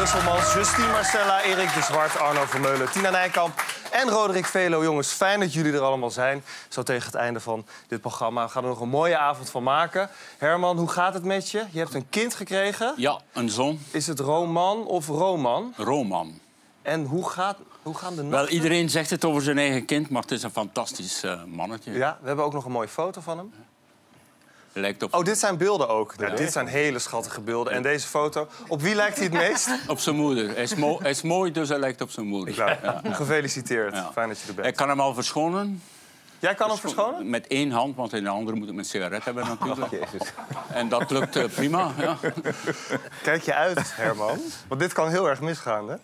Brusselmans, Justine Marcella, Erik de Zwart, Arno Vermeulen, Tina Nijkamp en Roderick Velo. Jongens, fijn dat jullie er allemaal zijn. Zo tegen het einde van dit programma. We gaan er nog een mooie avond van maken. Herman, hoe gaat het met je? Je hebt een kind gekregen. Ja, een zoon, Is het Roman of Roman? Roman. En hoe, gaat, hoe gaan de Wel, nachten? iedereen zegt het over zijn eigen kind, maar het is een fantastisch eh, mannetje. Ja, we hebben ook nog een mooie foto van hem. Lijkt op, Oh, dit zijn beelden ook. Nou, dit zijn hele schattige beelden. En deze foto, op wie lijkt hij het meest? op zijn moeder. Hij is, mo- hij is mooi, dus hij lijkt op zijn moeder. Nou, gefeliciteerd. Ja. Fijn dat je er Ik bent. kan hem al verschonen. Jij kan hem verschonen? Met één hand, want in de andere moet ik een sigaret hebben natuurlijk. En dat lukt eh, prima. Ja. Kijk je uit, Herman. Want dit kan heel erg misgaan, hè?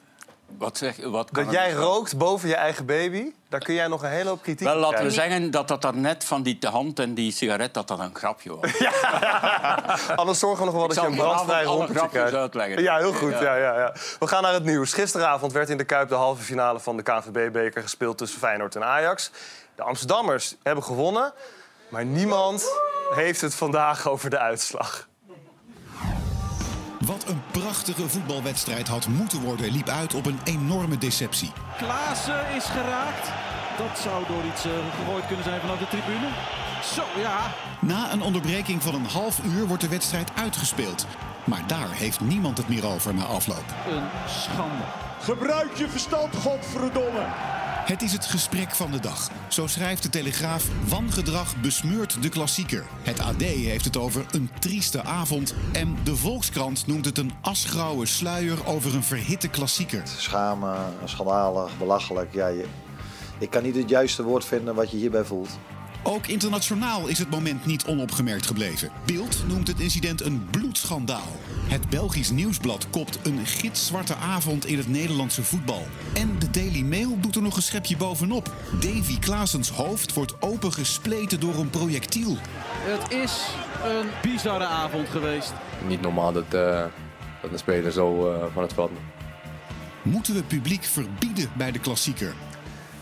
Wat zeg, wat kan Dat jij rookt boven je eigen baby, daar kun jij nog een hele hoop kritiek Wel, laten we zeggen dat dat daarnet van die hand en die sigaret dat dat een grapje was. Anders zorgen we nog wel dat je een brandvrij grapjes krijgt. uitleggen. Ja, heel goed. Ja. Ja. Ja, ja, We gaan naar het nieuws. Gisteravond werd in de Kuip de halve finale van de KNVB-beker gespeeld tussen Feyenoord en Ajax. De Amsterdammers hebben gewonnen, maar niemand heeft het vandaag over de uitslag. Wat een prachtige voetbalwedstrijd had moeten worden, liep uit op een enorme deceptie. Klaassen is geraakt. Dat zou door iets eh, gegooid kunnen zijn vanuit de tribune. Zo, ja. Na een onderbreking van een half uur wordt de wedstrijd uitgespeeld. Maar daar heeft niemand het meer over na afloop. Een schande. Gebruik je verstand, godverdomme. Het is het gesprek van de dag. Zo schrijft de Telegraaf: Wangedrag besmeurt de klassieker. Het AD heeft het over een trieste avond. En de Volkskrant noemt het een asgrauwe sluier over een verhitte klassieker. schamen, schandalig, belachelijk. Ja, je, ik kan niet het juiste woord vinden wat je hierbij voelt. Ook internationaal is het moment niet onopgemerkt gebleven. Beeld noemt het incident een bloedschandaal. Het Belgisch Nieuwsblad kopt een gitzwarte avond in het Nederlandse voetbal. En de Daily Mail doet er nog een schepje bovenop. Davy Klaasens hoofd wordt opengespleten door een projectiel. Het is een bizarre avond geweest. niet normaal dat, eh, dat een speler zo eh, van het veld moet. Moeten we publiek verbieden bij de klassieker?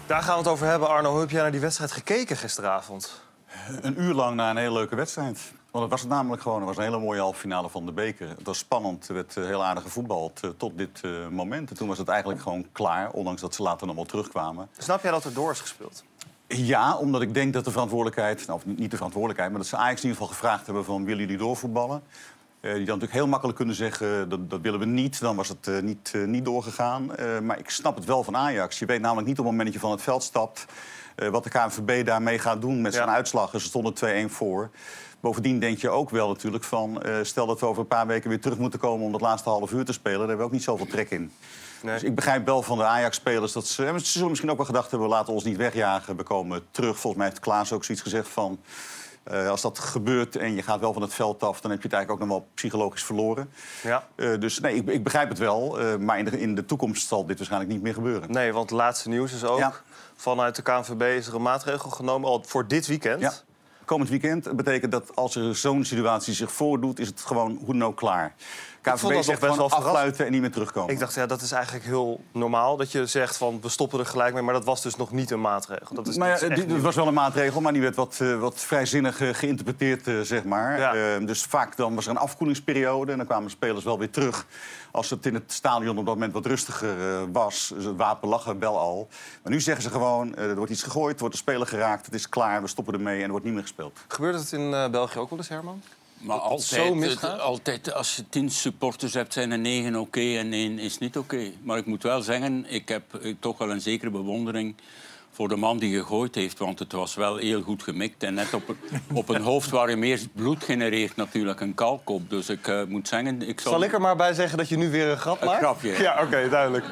Daar gaan we het over hebben. Arno, hoe heb jij naar die wedstrijd gekeken gisteravond? Een uur lang naar een hele leuke wedstrijd. Want het was het namelijk gewoon het was een hele mooie halve finale van de beker. Het was spannend, er werd eh, heel aardig gevoetbald eh, tot dit eh, moment. En toen was het eigenlijk gewoon klaar, ondanks dat ze later nog wel terugkwamen. Snap jij dat er door is gespeeld? Ja, omdat ik denk dat de verantwoordelijkheid, nou, of niet de verantwoordelijkheid, maar dat ze Ajax in ieder geval gevraagd hebben van willen jullie doorvoetballen? Die dan natuurlijk heel makkelijk kunnen zeggen dat, dat willen we niet, dan was het niet, niet doorgegaan. Maar ik snap het wel van Ajax. Je weet namelijk niet op het moment dat je van het veld stapt eh, wat de KNVB daarmee gaat doen met zijn Ja. uitslag. Dus Ze stonden 2-1 voor. Bovendien denk je ook wel natuurlijk van... eh, stel dat we over een paar weken weer terug moeten komen om dat laatste half uur te spelen... daar hebben we ook niet zoveel trek in. Nee. Dus ik begrijp wel van de Ajax-spelers dat ze... en Ze zullen misschien ook wel gedacht hebben, we laten ons niet wegjagen. We komen terug. Volgens mij heeft Klaas ook zoiets gezegd van... eh, als dat gebeurt en je gaat wel van het veld af... dan heb je het eigenlijk ook nog wel psychologisch verloren. Ja. Eh, dus nee, ik, ik begrijp het wel. eh, maar in de, in de toekomst zal dit waarschijnlijk niet meer gebeuren. Nee, want het laatste nieuws is ook... Ja. Vanuit de KNVB is er een maatregel genomen al voor dit weekend. Komend weekend betekent dat als er zo'n situatie zich voordoet... is het gewoon hoe ook klaar. KVB zegt best gewoon wel afsluiten en niet meer terugkomen. Ik dacht, ja, dat is eigenlijk heel normaal. Dat je zegt van, we stoppen er gelijk mee. Maar dat was dus nog niet een maatregel. Dat is, Nou dat ja, is echt dit nieuw. was wel een maatregel, maar die werd wat, eh, wat vrijzinnig eh, geïnterpreteerd, eh, zeg maar. Ja. Eh, dus vaak dan was er een afkoelingsperiode en dan kwamen spelers wel weer terug. Als het in het stadion op dat moment wat rustiger eh, was. Dus het wapen lag er wel al. Maar nu zeggen ze gewoon, eh, er wordt iets gegooid, er wordt een speler geraakt... het is klaar, we stoppen ermee en er wordt niet meer gespeeld. Gebeurt het in eh, België ook wel eens, Herman? Maar altijd, zo misgaat? het- altijd, als je tien supporters hebt, zijn er negen oké en één is niet oké. Maar ik moet wel zeggen, ik heb eh, toch wel een zekere bewondering voor de man die gegooid heeft. Want het was wel heel goed gemikt. En net op, een- op een hoofd waar je meer bloed genereert natuurlijk een kalk op. Dus ik eh, moet zeggen... Ik zal, Zal ik er maar bij zeggen dat je nu weer een grap Een maakt? grapje, ja. Oké, duidelijk.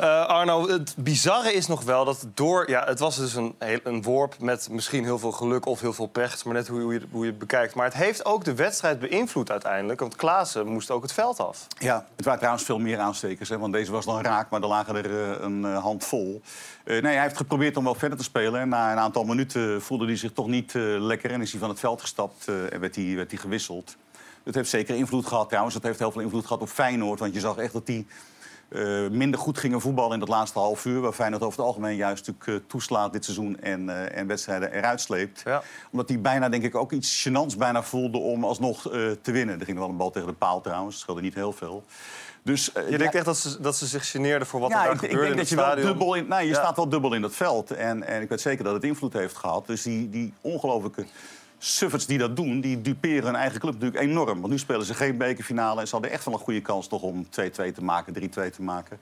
Eh, Arno, het bizarre is nog wel dat door... Ja, het was dus een, een worp met misschien heel veel geluk of heel veel pech. Maar net hoe, hoe, je, hoe je het bekijkt. Maar het heeft ook de wedstrijd beïnvloed uiteindelijk. Want Klaassen moest ook het veld af. Ja, het waren trouwens veel meer aanstekers. Hè, want deze was dan raak, maar er lagen er eh, een handvol. Eh, nee, hij heeft geprobeerd om wel verder te spelen. En na een aantal minuten voelde hij zich toch niet eh, lekker. En is hij van het veld gestapt eh, en werd hij, werd hij gewisseld. Dat heeft zeker invloed gehad trouwens. Dat heeft heel veel invloed gehad op Feyenoord. Want je zag echt dat die eh, minder goed gingen voetballen in het laatste half uur. Waar Feyenoord over het algemeen juist natuurlijk toeslaat dit seizoen en, en wedstrijden eruit sleept. Ja. Omdat hij bijna, denk ik, ook iets gênants bijna voelde om alsnog te winnen. Er ging wel een bal tegen de paal trouwens, het scheelde niet heel veel. Dus, eh, Je ja, denkt echt dat ze, dat ze zich geneerden voor wat er daar ik, ik gebeurde denk in dat je wel dubbel in. Nou, je Ja. staat wel dubbel in dat veld. En, en ik weet zeker dat het invloed heeft gehad. Dus die, die ongelofelijke sufferts die dat doen, die duperen hun eigen club natuurlijk enorm. Want nu spelen ze geen bekerfinale. En ze hadden echt wel een goede kans toch om 2-2 te maken, 3-2 te maken.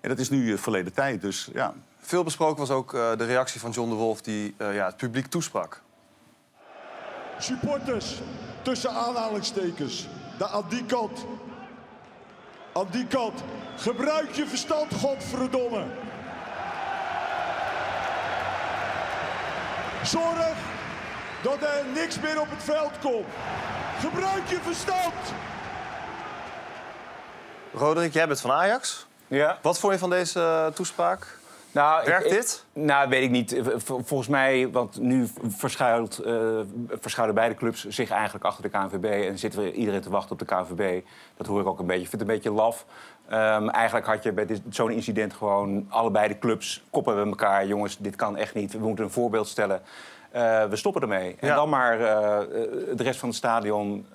En dat is nu eh, verleden tijd. Dus ja, Veel besproken was ook eh, de reactie van John de Wolf die eh, ja, het publiek toesprak. Supporters, tussen aanhalingstekens. Daar aan die kant. Aan die kant. Gebruik je verstand, godverdomme. Zorg dat er niks meer op het veld komt. Gebruik je verstand. Roderick, jij bent van Ajax. Ja. Wat vond je van deze eh, toespraak? Nou, Werkt ik- dit? Nou, weet ik niet. Volgens mij, want nu verschuilt, eh, verschuilen beide clubs zich eigenlijk achter de KNVB... en zitten we iedereen te wachten op de KNVB. Dat hoor ik ook een beetje. Ik vind het een beetje laf. Ehm, eigenlijk had je bij zo'n incident gewoon allebei de clubs koppen bij elkaar. Jongens, dit kan echt niet. We moeten een voorbeeld stellen. Eh, we stoppen ermee. En Ja. dan maar eh, de rest van het stadion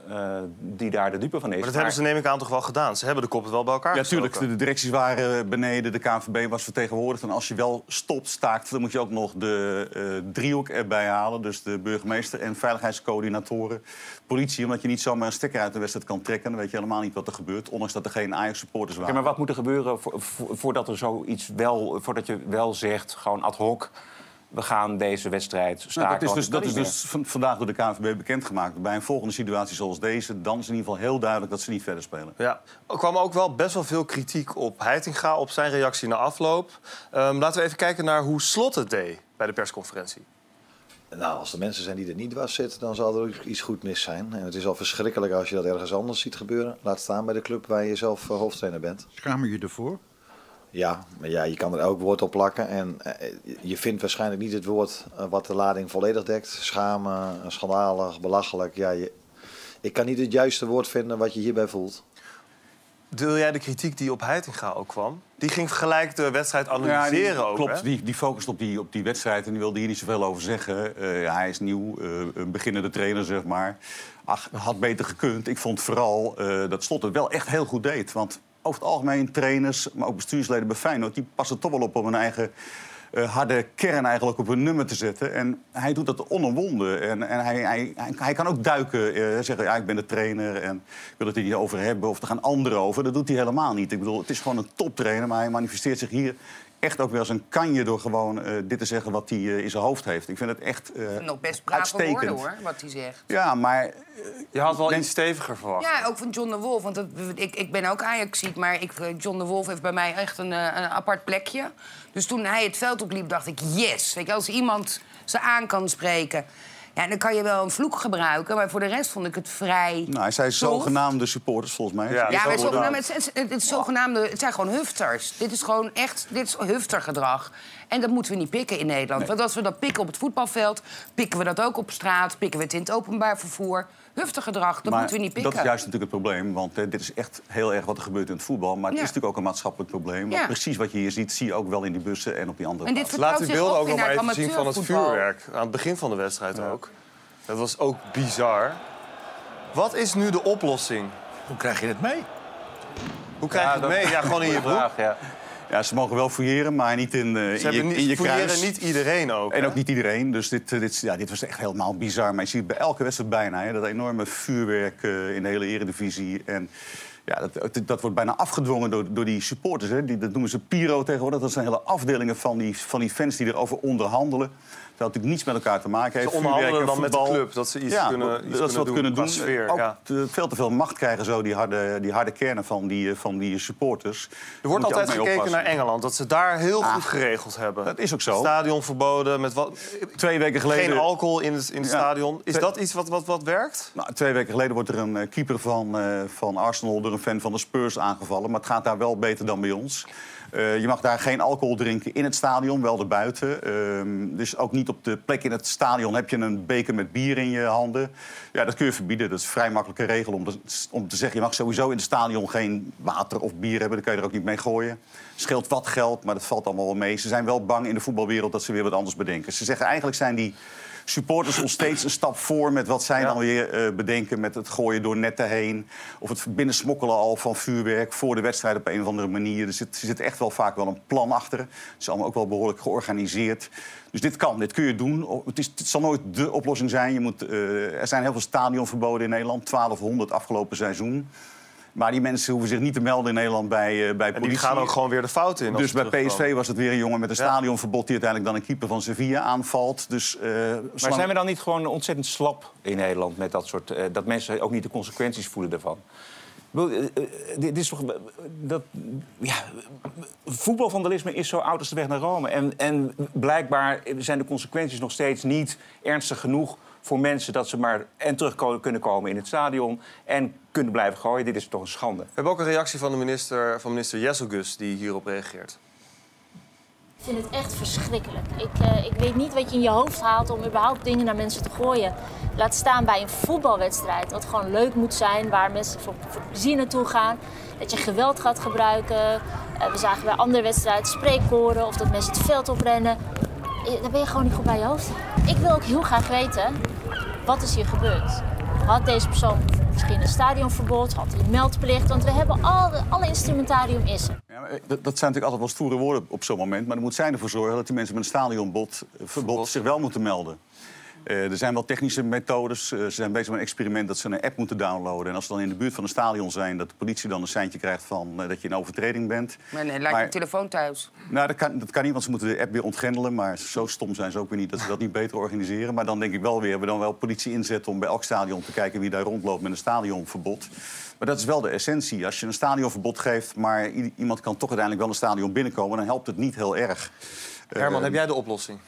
die daar de dupe van is. Maar dat hebben ze neem ik aan toch wel gedaan. Ze hebben de koppen wel bij elkaar Ja, gestoken. tuurlijk. De, directies waren beneden, de KNVB was vertegenwoordigd. En als je wel stopt, staakt, dan moet je ook nog de eh, driehoek erbij halen. Dus de burgemeester en veiligheidscoördinatoren. Politie, omdat je niet zomaar een stekker uit de wedstrijd kan trekken. Dan weet je helemaal niet wat er gebeurt. Ondanks dat er geen Ajax-supporters Ja, waren. maar wat moet er gebeuren vo- vo- voordat er zoiets wel, voordat je wel zegt, gewoon ad hoc, we gaan deze wedstrijd staken? Nou, dat is dus, dat is dus van- vandaag door de KNVB bekendgemaakt. Bij een volgende situatie zoals deze, dan is in ieder geval heel duidelijk dat ze niet verder spelen. Ja, er kwam ook wel best wel veel kritiek op Heitinga, op zijn reactie na afloop. Ehm, laten we even kijken naar hoe Slot het deed bij de persconferentie. Nou, als er mensen zijn die er niet was zitten, dan zal er ook iets goed mis zijn. En het is al verschrikkelijk als je dat ergens anders ziet gebeuren. Laat staan bij de club waar je zelf eh, hoofdtrainer bent. Schaam je je ervoor? Ja, maar ja, je kan er elk woord op plakken. En eh, je vindt waarschijnlijk niet het woord eh, wat de lading volledig dekt. Schamen, schandalig, belachelijk. Ja, je, ik kan niet het juiste woord vinden wat je hierbij voelt. Deel jij de kritiek die op Heitinga ook kwam? Die ging gelijk de wedstrijd analyseren die, ook, Klopt, hè? die, die focust op die, op die wedstrijd en die wilde hier niet zoveel over zeggen. Eh, ja, hij is nieuw, eh, een beginnende trainer, zeg maar. Ach, had beter gekund. Ik vond vooral eh, dat Slot het wel echt heel goed deed. Want over het algemeen trainers, maar ook bestuursleden bij Feyenoord... die passen toch wel op om hun eigen eh, harde kern eigenlijk op hun nummer te zetten. En hij doet dat onomwonden. En, en hij, hij, hij, kan ook duiken, eh, zeggen, ja, ik ben de trainer... en ik wil het er niet over hebben of er gaan anderen over. Dat doet hij helemaal niet. Ik bedoel, het is gewoon een toptrainer, maar hij manifesteert zich hier echt ook wel als een kanje door gewoon eh, dit te zeggen wat hij eh, in zijn hoofd heeft. Ik vind het echt eh, Nog best brave uitstekend. woorden hoor, wat hij zegt. Ja, maar Je had wel iets steviger verwacht. Ja, ook van John de Wolf. Want dat, ik, ik ben ook Ajaxiet, maar ik, John de Wolf heeft bij mij echt een, een apart plekje. Dus toen hij het veld opliep, dacht ik, yes. Weet je, als iemand ze aan kan spreken... Ja, dan kan je wel een vloek gebruiken, maar voor de rest vond ik het vrij... nou, hij zei zogenaamde supporters volgens mij. Ja. Ja, maar Zo zogenaamde, het, het, het, het zogenaamde, het zijn gewoon hufters. Dit is gewoon echt dit is huftergedrag. En dat moeten we niet pikken in Nederland. Want als we dat pikken op het voetbalveld... pikken we dat ook op straat, pikken we het in het openbaar vervoer. Huftergedrag, dat maar moeten we niet pikken. dat is juist natuurlijk het probleem. Want eh, dit is echt heel erg wat er gebeurt in het voetbal. Maar het Ja. is natuurlijk ook een maatschappelijk probleem. Want Ja. precies wat je hier ziet, zie je ook wel in die bussen en op die andere En dit plaatsen. Laat die beelden ook nog maar even zien van het vuurwerk. Aan het begin van de wedstrijd ook. Dat was ook bizar. Wat is nu de oplossing? Hoe krijg je het mee? Hoe krijg je het mee? Ja, gewoon in je broek. Vraag, ja. Ja, ze mogen wel fouilleren, maar niet in, eh, in Ze je, niet, in je kruis. niet iedereen ook. En hè? ook niet iedereen. Dus dit, eh, dit, ja, dit was echt helemaal bizar. Maar je ziet bij elke wedstrijd bijna hè, dat enorme vuurwerk eh, in de hele eredivisie. En ja, dat, dat, dat wordt bijna afgedwongen door, door die supporters. Hè. Die, dat noemen ze Piro tegenwoordig. Dat zijn hele afdelingen van die, van die fans die erover onderhandelen. Dat natuurlijk niets met elkaar te maken heeft. Ze onderhandelen dan met de club, dat ze iets ja, kunnen- iets dat ze wat kunnen doen kunnen doen. qua sfeer, ook ja. te- veel te veel macht krijgen zo die harde, die harde kernen van die, eh, van die supporters. Er wordt altijd gekeken oppassen. naar Engeland, dat ze daar heel Ah, goed geregeld hebben. dat is ook zo. Stadion verboden, met wat, Twee weken geleden... geen alcohol in het, in het Ja. stadion. Is dat iets wat, wat, wat werkt? Nou, twee weken geleden wordt er een eh, keeper van, eh, van Arsenal door een fan van de Spurs aangevallen. Maar het gaat daar wel beter dan bij ons. Eh, je mag daar geen alcohol drinken in het stadion, wel erbuiten. Ehm, dus ook niet op de plek in het stadion heb je een beker met bier in je handen. Ja, dat kun je verbieden. Dat is een vrij makkelijke regel om te, om te zeggen... je mag sowieso in het stadion geen water of bier hebben. Dan kan je er ook niet mee gooien. Scheelt wat geld, maar dat valt allemaal wel mee. Ze zijn wel bang in de voetbalwereld dat ze weer wat anders bedenken. Ze zeggen eigenlijk zijn die supporters ons steeds een stap voor met wat zij dan weer eh, bedenken. Met het gooien door netten heen. Of het binnensmokkelen al van vuurwerk voor de wedstrijd op een of andere manier. Er zit, er zit echt wel vaak wel een plan achter. Het is allemaal ook wel behoorlijk georganiseerd. Dus dit kan, dit kun je doen. Het, is, het zal nooit de oplossing zijn. Je moet, eh, er zijn heel veel stadionverboden in Nederland. 1200 afgelopen seizoen. Maar die mensen hoeven zich niet te melden in Nederland bij, uh, bij politie. En die gaan ook gewoon weer de fout in. Dus bij. PSV was het weer een jongen met een stadionverbod... die uiteindelijk dan een keeper van Sevilla aanvalt. Dus, eh, Maar zijn we dan niet gewoon ontzettend slap in Nederland met dat soort... eh, dat mensen ook niet de consequenties voelen daarvan? Eh, eh, Dit is toch... Dat, ja, voetbalvandalisme is zo oud als de weg naar Rome. En, en blijkbaar zijn de consequenties nog steeds niet ernstig genoeg voor mensen... dat ze maar en terug kunnen komen in het stadion en kunnen blijven gooien. Dit is toch een schande. We hebben ook een reactie van de minister, van minister Jesselgus die hierop reageert. Ik vind het echt verschrikkelijk. Ik, eh, ik weet niet wat je in je hoofd haalt om überhaupt dingen naar mensen te gooien. Laat staan bij een voetbalwedstrijd, wat gewoon leuk moet zijn, waar mensen voor, voor plezier naartoe gaan. Dat je geweld gaat gebruiken. Eh, we zagen bij andere wedstrijden spreekkoren of dat mensen het veld oprennen. Eh, Daar ben je gewoon niet goed bij je hoofd. Ik wil ook heel graag weten, wat is hier gebeurd? Had deze persoon misschien een stadionverbod? Had hij een meldplicht? Want we hebben alle, alle instrumentarium is er. Ja, eh, dat, dat zijn natuurlijk altijd wel stoere woorden op zo'n moment. Maar dan moet zij ervoor zorgen dat die mensen met een stadionverbod verbod zich wel moeten melden. Eh, er zijn wel technische methodes. Eh, ze zijn bezig met een experiment dat ze een app moeten downloaden. En als ze dan in de buurt van een stadion zijn... dat de politie dan een seintje krijgt van eh, dat je in overtreding bent. Maar nee, laat je Maar- telefoon thuis. Nou, dat kan, dat kan niet, want ze moeten de app weer ontgrendelen. Maar zo stom zijn ze ook weer niet dat ze dat niet beter organiseren. Maar dan denk ik wel weer, we dan wel politie inzetten... om bij elk stadion te kijken wie daar rondloopt met een stadionverbod. Maar dat is wel de essentie. Als je een stadionverbod geeft, maar iemand kan toch uiteindelijk wel een stadion binnenkomen... dan helpt het niet heel erg. Herman, heb jij de oplossing?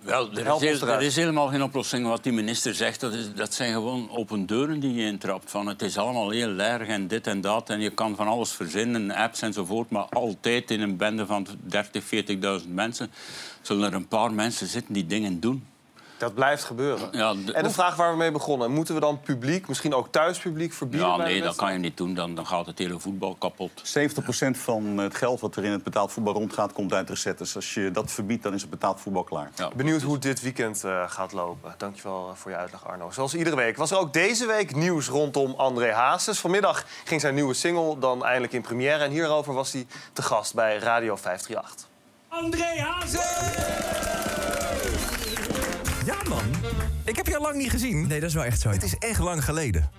Wel, er is, er is helemaal geen oplossing. Wat die minister zegt, dat, is, dat zijn gewoon open deuren die je intrapt. Van, het is allemaal heel erg en dit en dat. En je kan van alles verzinnen, apps enzovoort. Maar altijd in een bende van 30, 40.000 mensen... zullen er een paar mensen zitten die dingen doen. Dat blijft gebeuren. Ja, de- En de vraag waar we mee begonnen. Moeten we dan publiek, misschien ook thuispubliek, verbieden? ja nee, dat kan je niet doen. Dan, dan gaat het hele voetbal kapot. 70% van het geld wat er in het betaald voetbal rondgaat, komt uit recettes. Als je dat verbiedt, dan is het betaald voetbal klaar. Ja. Benieuwd hoe het dit weekend eh, gaat lopen. Dankjewel eh, voor je uitleg, Arno. Zoals iedere week was er ook deze week nieuws rondom André Hazes. Vanmiddag ging zijn nieuwe single dan eindelijk in première. En hierover was hij te gast bij Radio 538. André Ja, man. Ik heb je al lang niet gezien. Nee, dat is wel echt zo. Het is echt lang geleden.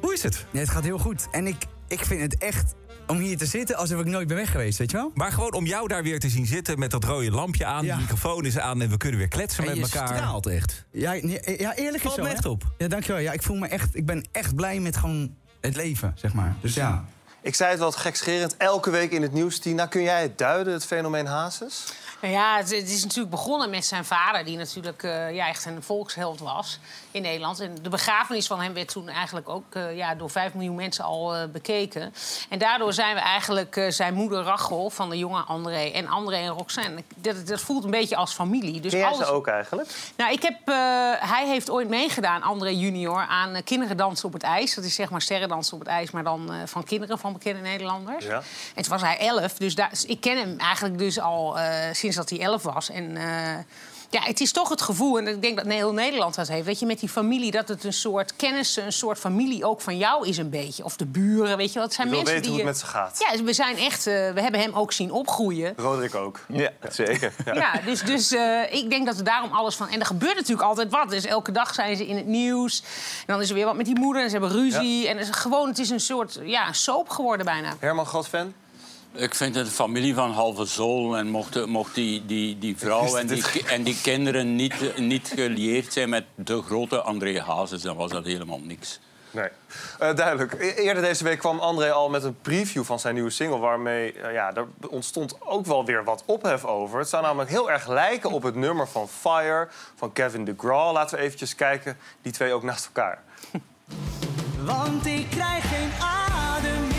Hoe is het? Nee, het gaat heel goed. En ik, ik vind het echt om hier te zitten alsof ik nooit ben weg geweest, weet je wel? Maar gewoon om jou daar weer te zien zitten met dat rode lampje aan, Ja. de microfoon is aan en we kunnen weer kletsen En met je elkaar. straalt echt. Ja, nee, ja eerlijk is Valt me echt op. Ja, dankjewel. Ja, ik voel me echt, ik ben echt blij met gewoon het leven, zeg maar. Dus ja. Ik zei het wel gekscherend, elke week in het nieuws. Tina, kun jij het duiden, het fenomeen Hazes? Nou ja, het, het is natuurlijk begonnen met zijn vader, die natuurlijk eh, ja, echt een volksheld was in Nederland. En de begrafenis van hem werd toen eigenlijk ook eh, ja, door 5 miljoen mensen al eh, bekeken. En daardoor zijn we eigenlijk zijn moeder Rachel van de jonge André en André en Roxanne. Dat, dat voelt een beetje als familie. Dus Ken jij alles- ze ook eigenlijk? nou, ik heb, hij heeft ooit meegedaan, André junior, aan kinderen dansen op het ijs. Dat is zeg maar sterrendansen op het ijs, maar dan van kinderen van bekende Nederlanders. Ja. En toen was hij elf, dus daar, ik ken hem eigenlijk dus al eh, dat hij elf was. En eh, ja, het is toch het gevoel, en ik denk dat heel Nederland dat heeft... weet je, met die familie, dat het een soort kennis, een soort familie ook van jou is een beetje. Of de buren, weet je wel. Het zijn Je wil mensen weten die hoe het je- met ze gaat. Ja, we zijn echt, eh, we hebben hem ook zien opgroeien. Roderick ook. Ja, zeker. Ja, dus, dus eh, ik denk dat er daarom alles van... En er gebeurt natuurlijk altijd wat. Dus elke dag zijn ze in het nieuws. En dan is er weer wat met die moeder en ze hebben ruzie. En het is gewoon, het is een soort ja, soap geworden bijna. Herman, groot fan? Ik vind het een familie van halve zool. En mocht, mocht die, die, die vrouw en die, en die kinderen niet, niet gelieerd zijn met de grote André Hazes, dan was dat helemaal niks. Nee. Eh, duidelijk. E- Eerder deze week kwam André al met een preview van zijn nieuwe single... waarmee eh, ja, er ontstond ook wel weer wat ophef over. Het zou namelijk heel erg lijken op het nummer van Fire van Kevin DeGraw. Laten we eventjes kijken, die twee ook naast elkaar. Want ik krijg geen adem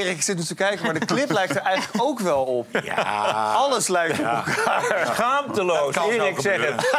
Erik, ik zit nu te kijken, maar de clip lijkt er eigenlijk ook wel op. Ja. Alles lijkt op elkaar. Schaamteloos, Erik, zo zeg het.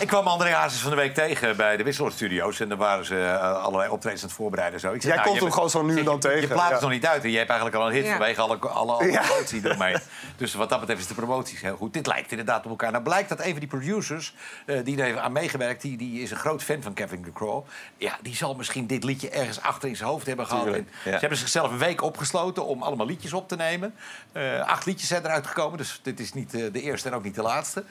Ik kwam André Hazes van de week tegen bij de Wisseloord-studio's. En daar waren ze eh, allerlei optredens aan het voorbereiden. en Zo. Ik Jij nou, komt je hem gewoon zo nu en dan tegen. Je plaat Ja. het nog niet uit en je hebt eigenlijk al een hit Ja. vanwege alle, alle, alle Ja. promotie eromheen. Dus wat dat betreft is de promotie heel goed. Dit lijkt inderdaad op elkaar. Nou blijkt dat een van die producers eh, die er heeft aan meegewerkt... Die, die is een groot fan van Kevin DeCraw. Ja, die zal misschien dit liedje ergens achter in zijn hoofd hebben gehad. Tuurlijk, En ja. Ze hebben zichzelf een week opgesloten om allemaal liedjes op te nemen. Eh, acht liedjes zijn eruit gekomen, dus dit is niet eh, de eerste en ook niet de laatste.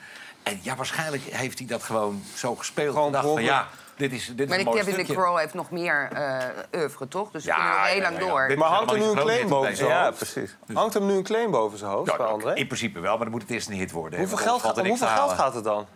En ja, waarschijnlijk heeft hij dat gewoon zo gespeeld. Gewoon dacht van ja, dit is, dit is Maar mooi Kevin de. Crow heeft nog meer eh oeuvre, toch? Dus we Ja, kunnen nog heel ja, lang ja, ja. door. Maar is hangt er nu een claim boven zijn hoofd? precies. Hangt hem nu een claim boven zijn hoofd Ja, bij André? in principe wel, maar dan moet het eerst een hit worden. Hoeveel, geld, er hoeveel geld gaat het dan?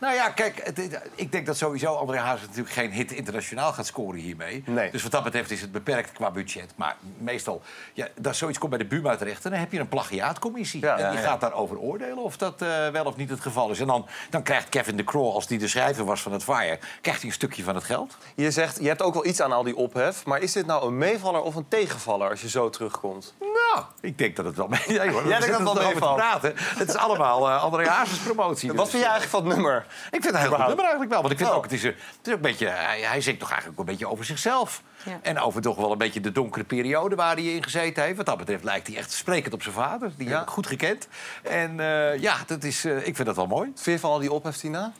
Nou ja, kijk, het- ik denk dat sowieso André Hazes natuurlijk geen hit internationaal gaat scoren hiermee. Nee. Dus wat dat betreft is het beperkt qua budget. Maar meestal, ja, dat zoiets komt bij de Buma terecht... en dan heb je een plagiaatcommissie. Ja. en die Ja, ja. gaat daarover oordelen of dat eh, wel of niet het geval is. En dan, dan krijgt Kevin de Crow, als die de schrijver was van het Fire... krijgt hij een stukje van het geld. Je zegt, je hebt ook wel iets aan al die ophef. Maar is dit nou een meevaller of een tegenvaller als je zo terugkomt? Nou, ik denk dat het wel mee... Ja, hoor, Jij denkt dat het wel meevalt? praten. Het is allemaal eh André Hazes promotie. Wat dus, vind je eh, eigenlijk van het nummer? Ik vind het een heel goed nummer eigenlijk wel. Want ik vind Oh. ook, het is, een, het is ook een beetje, hij, hij zingt toch eigenlijk een beetje over zichzelf. Ja. En over toch wel een beetje de donkere periode waar hij in gezeten heeft. Wat dat betreft lijkt hij echt sprekend op zijn vader. Die heb ik goed gekend. En eh, ja, dat is, eh, ik vind dat wel mooi. Vind je van al die ophef, Tina?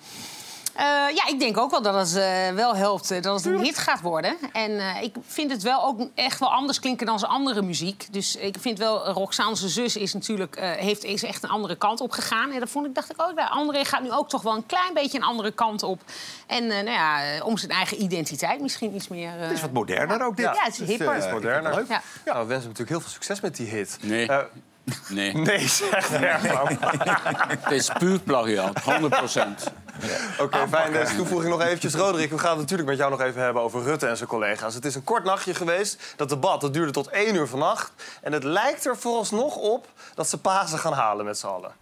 Eh, ja, ik denk ook wel dat het eh, wel helpt eh, dat het een hit gaat worden. En eh, ik vind het wel ook echt wel anders klinken dan zijn andere muziek. Dus ik vind wel, Roxanne zijn zus is natuurlijk, eh, heeft, is echt een andere kant op gegaan. En dat vond ik, dacht ik ook, nou, André gaat nu ook toch wel een klein beetje een andere kant op. En eh, nou ja, om zijn eigen identiteit misschien iets meer... eh, Het is wat moderner ook dit. Ja, het is hipper. het is moderner. leuk. Ja. Ja, we wensen hem natuurlijk heel veel succes met die hit. Nee. Nee. nee, zegt Herman. Het is puur plagiaat, 100 procent. Oké, fijn. Deze toevoeging nog eventjes. Roderick, we gaan het natuurlijk met jou nog even hebben over Rutte en zijn collega's. Het is een kort nachtje geweest. Dat debat dat duurde tot één uur vannacht. En het lijkt er vooralsnog op dat ze Pasen gaan halen met z'n allen.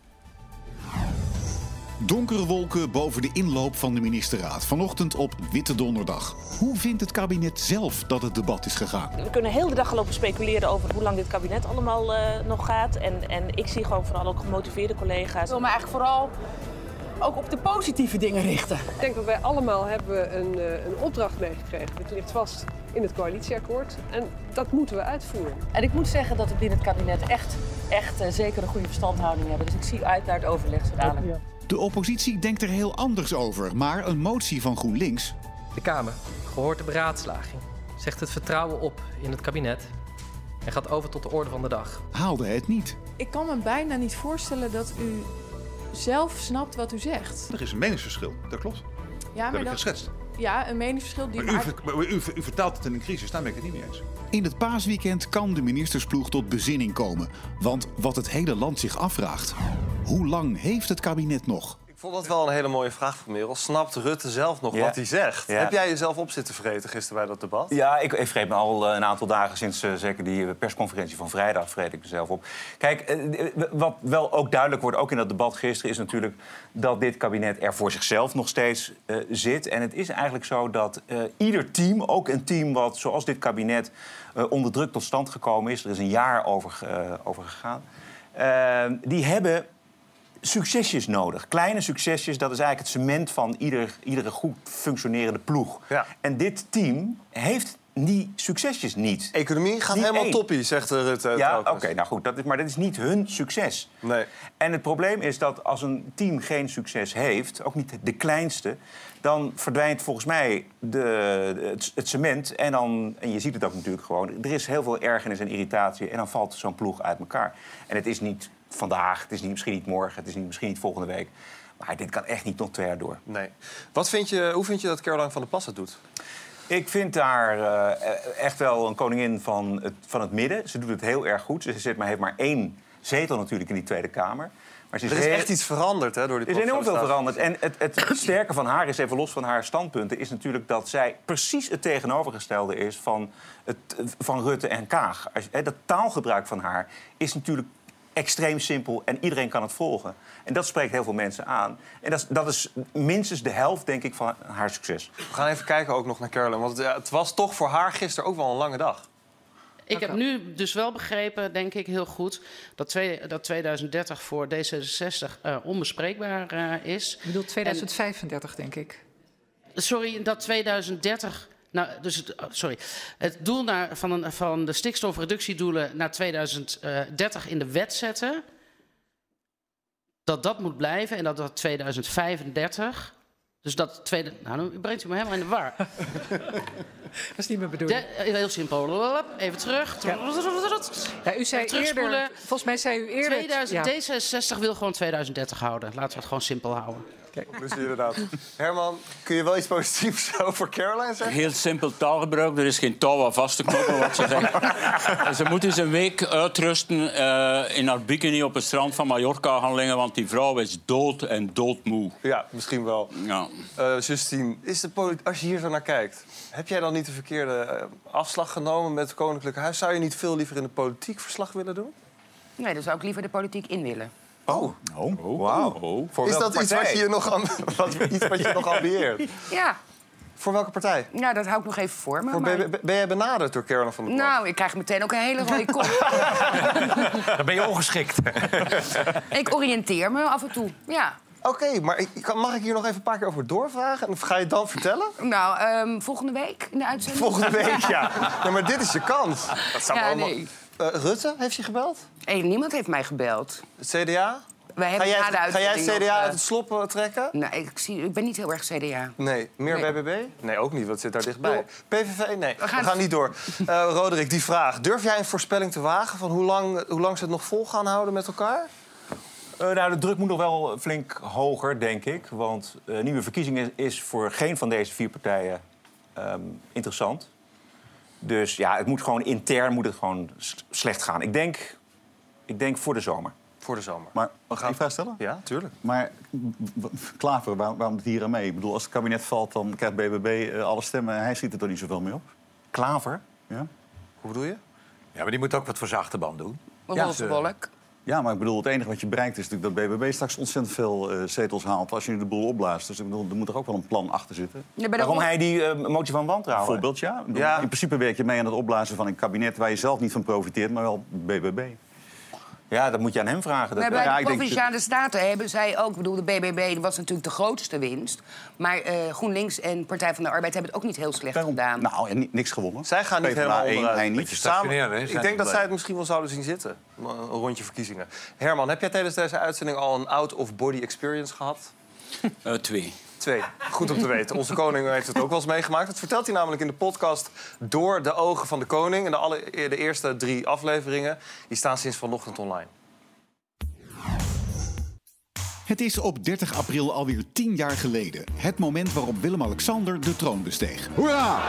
Donkere wolken boven de inloop van de ministerraad. Vanochtend op Witte Donderdag. Hoe vindt het kabinet zelf dat het debat is gegaan? We kunnen heel de dag lopen speculeren over hoe lang dit kabinet allemaal eh, nog gaat. En, en ik zie gewoon vooral ook gemotiveerde collega's. Ik wil me eigenlijk vooral ook op de positieve dingen richten. Ik denk dat wij allemaal hebben een, eh, een opdracht meegekregen. Het ligt vast in het coalitieakkoord en dat moeten we uitvoeren. En ik moet zeggen dat we binnen het kabinet echt, echt eh, zeker een goede verstandhouding hebben. Dus ik zie uit naar het overleg zo dadelijk. De oppositie denkt er heel anders over. Maar een motie van GroenLinks De Kamer, gehoord de beraadslaging, zegt het vertrouwen op in het kabinet en gaat over tot de orde van de dag. haalde het niet. Ik kan me bijna niet voorstellen dat u zelf snapt wat u zegt. Er is een meningsverschil, dat klopt. Ja, dat heb ik geschetst. Ja, een meningsverschil die... Maar u, ver- maar u, u vertaalt het in een crisis, daar ben ik het niet mee eens. In het paasweekend kan de ministersploeg tot bezinning komen. Want wat het hele land zich afvraagt... hoe lang heeft het kabinet nog? Ik vond dat wel een hele mooie vraag van Merel. Snapt Rutte zelf nog Ja. wat hij zegt? Ja. Heb jij jezelf op zitten vreten gisteren bij dat debat? Ja, ik, ik vreet me al eh, een aantal dagen sinds eh, zeker die eh, persconferentie van vrijdag vreet ik mezelf op. Kijk, wat wel ook duidelijk wordt, ook in dat debat gisteren, is natuurlijk dat dit kabinet er voor zichzelf nog steeds zit. En het is eigenlijk zo dat ieder team, ook een team wat zoals dit kabinet onder druk tot stand gekomen is, er is een jaar over, over gegaan, die hebben succesjes nodig. Kleine succesjes, dat is eigenlijk het cement van ieder, iedere goed functionerende ploeg. En dit team heeft die succesjes niet. Economie gaat Niet helemaal één. toppie, zegt eh, Rutte. Ja, oké, nou goed, dat is, maar dat is niet hun succes. Nee. En het probleem is dat als een team geen succes heeft, ook niet de kleinste, dan verdwijnt volgens mij de, het, het cement. En, dan, en je ziet het ook natuurlijk gewoon. Er is heel veel ergernis en irritatie. En dan valt zo'n ploeg uit elkaar. En het is niet vandaag, het is niet, misschien niet morgen, het is niet, misschien niet volgende week. Maar dit kan echt niet nog twee jaar door. Nee. Wat vind je, hoe vind je dat Caroline van der Plas het doet? Ik vind haar eh, echt wel een koningin van het, van het midden. Ze doet het heel erg goed. Ze zit maar, heeft maar één zetel natuurlijk in die Tweede Kamer. Maar ze Er is heel- echt iets veranderd hè, door die er is enorm veel veranderd. En het, het sterke van haar is, even los van haar standpunten... is natuurlijk dat zij precies het tegenovergestelde is van, het, van Rutte en Kaag. Dat taalgebruik van haar is natuurlijk extreem simpel en iedereen kan het volgen. En dat spreekt heel veel mensen aan. En dat is, dat is minstens de helft, denk ik, van haar succes. We gaan even kijken ook nog naar Caroline. Want ja, het was toch voor haar gisteren ook wel een lange dag. Ik heb nu dus wel begrepen, denk ik heel goed, dat, twee, dat 2030 voor D66 eh, onbespreekbaar eh, is. Ik bedoel 2035, denk ik. Sorry, dat 2030. Nou, dus het, oh, sorry. Het doel naar, van, een, van de stikstofreductiedoelen naar 2030 in de wet zetten. Dat dat moet blijven en dat dat 2035. Dus dat tweede. Nou, nu brengt u me helemaal in de war. Dat is niet mijn bedoeling. De- eh, heel simpel. Even terug. Ja, u zei eerder, volgens mij zei u eerder... 2000, ja. D66 wil gewoon 2030 houden. Laten we het gewoon simpel houden. Dus inderdaad. Herman, kun je wel iets positiefs over Caroline zeggen? Heel simpel taalgebruik. Er is geen touw aan vast te knoppen, wat ze zegt. En ze moet eens een week uitrusten eh, in haar bikini op het strand van Mallorca gaan liggen... want die vrouw is dood en doodmoe. Ja, misschien wel. Ja. Eh, Justine, is de als je hier zo naar kijkt... heb jij dan niet de verkeerde eh, afslag genomen met het Koninklijke Huis? Zou je niet veel liever in de politiek verslag willen doen? Nee, dan zou ik liever de politiek in willen. Oh, oh. wauw. Voor Is welke dat iets wat je, nog am- wat, iets wat je nog ambieert? Ja. Voor welke partij? Nou, dat hou ik nog even voor me. Voor, maar- ben, ben- ben jij benaderd door Caroline van der Plas? Nou, ik krijg meteen ook een hele rode kop. Dan ben je ongeschikt. ik oriënteer me af en toe, ja. Oké, maar ik, kan- mag ik hier nog even een paar keer over doorvragen? En ga je het dan vertellen? Nou, ehm, volgende week in de uitzending. Volgende week, ja. ja maar dit is je kans. Dat zou Ja, allemaal- nee. Eh, Rutte, heeft je gebeld? Hey, niemand heeft mij gebeld. Het CDA? Wij Ga hebben jij, na de het- ga jij het CDA nog, uit eh, het slop eh, trekken? Nou, ik, zie, ik ben niet heel erg CDA. Nee. Meer Nee. BBB? Nee, ook niet, want het zit daar dichtbij. PVV? Nee, we gaan, gaan- niet door. Eh Roderick, die vraag. Durf jij een voorspelling te wagen van hoe lang, hoe lang ze het nog vol gaan houden met elkaar? Eh, nou, de druk moet nog wel flink hoger, denk ik. Want eh, nieuwe verkiezingen is voor geen van deze vier partijen ehm, interessant. Dus ja, het moet gewoon intern moet het gewoon slecht gaan. Ik denk, ik denk voor de zomer. Voor de zomer. Maar mag ik een vraag stellen? Ja, tuurlijk. Maar Klaver, waar- waarom doet hij hier aan mee? Ik bedoel, als het kabinet valt, dan krijgt BBB eh, alle stemmen. Hij schiet er toch niet zoveel mee op? Klaver? Ja. Hoe bedoel je? Ja, maar die moet ook wat voor zijn achterban doen. Een roze wolk. Ja, maar ik bedoel, het enige wat je bereikt is natuurlijk dat BBB straks ontzettend veel eh, zetels haalt als je nu de boel opblaast. Dus ik bedoel, er moet er ook wel een plan achter zitten. Ja, Waarom ro- hij die eh, motie van wantrouwen? Bijvoorbeeld, Ja. In principe werk je mee aan het opblazen van een kabinet waar je zelf niet van profiteert, maar wel BBB. Ja, dat moet je aan hem vragen. Dat, Maar bij ja, de denk- Provinciale Staten hebben zij ook... Ik bedoel, de BBB was natuurlijk de grootste winst. Maar eh, GroenLinks en Partij van de Arbeid hebben het ook niet heel slecht gedaan. Nou, en niks gewonnen. Zij gaan niet helemaal één, onderuit. hij niet. Samen, ik denk dat zij het misschien wel zouden zien zitten. Een rondje verkiezingen. Herman, heb jij tijdens deze uitzending al een out-of-body experience gehad? Eh, twee. Twee. Goed om te weten. Onze koning heeft het ook wel eens meegemaakt. Dat vertelt hij namelijk in de podcast Door de ogen van de koning. En de, alle, de eerste drie afleveringen die staan sinds vanochtend online. Het is op 30 april alweer 10 jaar geleden. Het moment waarop Willem-Alexander de troon besteeg. Hoera!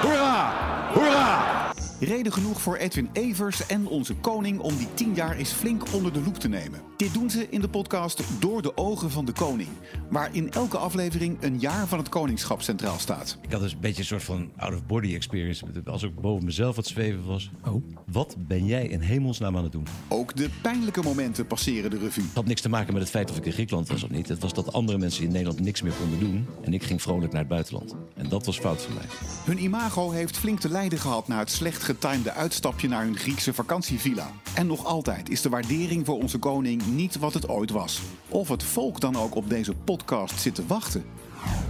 Hoera! Hoera! Reden genoeg voor Edwin Evers en onze koning om die 10 jaar eens flink onder de loep te nemen. Dit doen ze in de podcast Door de ogen van de koning. Waar in elke aflevering een jaar van het koningschap centraal staat. Ik had dus een beetje een soort van out-of-body experience. Als ik boven mezelf wat zweven was. Oh, wat ben jij in hemelsnaam aan het doen? Ook de pijnlijke momenten passeren de revue. Het had niks te maken met het feit of ik in Griekenland was of niet. Het was dat andere mensen in Nederland niks meer konden doen. En ik ging vrolijk naar het buitenland. En dat was fout van mij. Hun imago heeft flink te lijden gehad na het slecht getimede uitstapje naar hun Griekse vakantievilla. En nog altijd is de waardering voor onze koning niet wat het ooit was. Of het volk dan ook op deze podcast zit te wachten.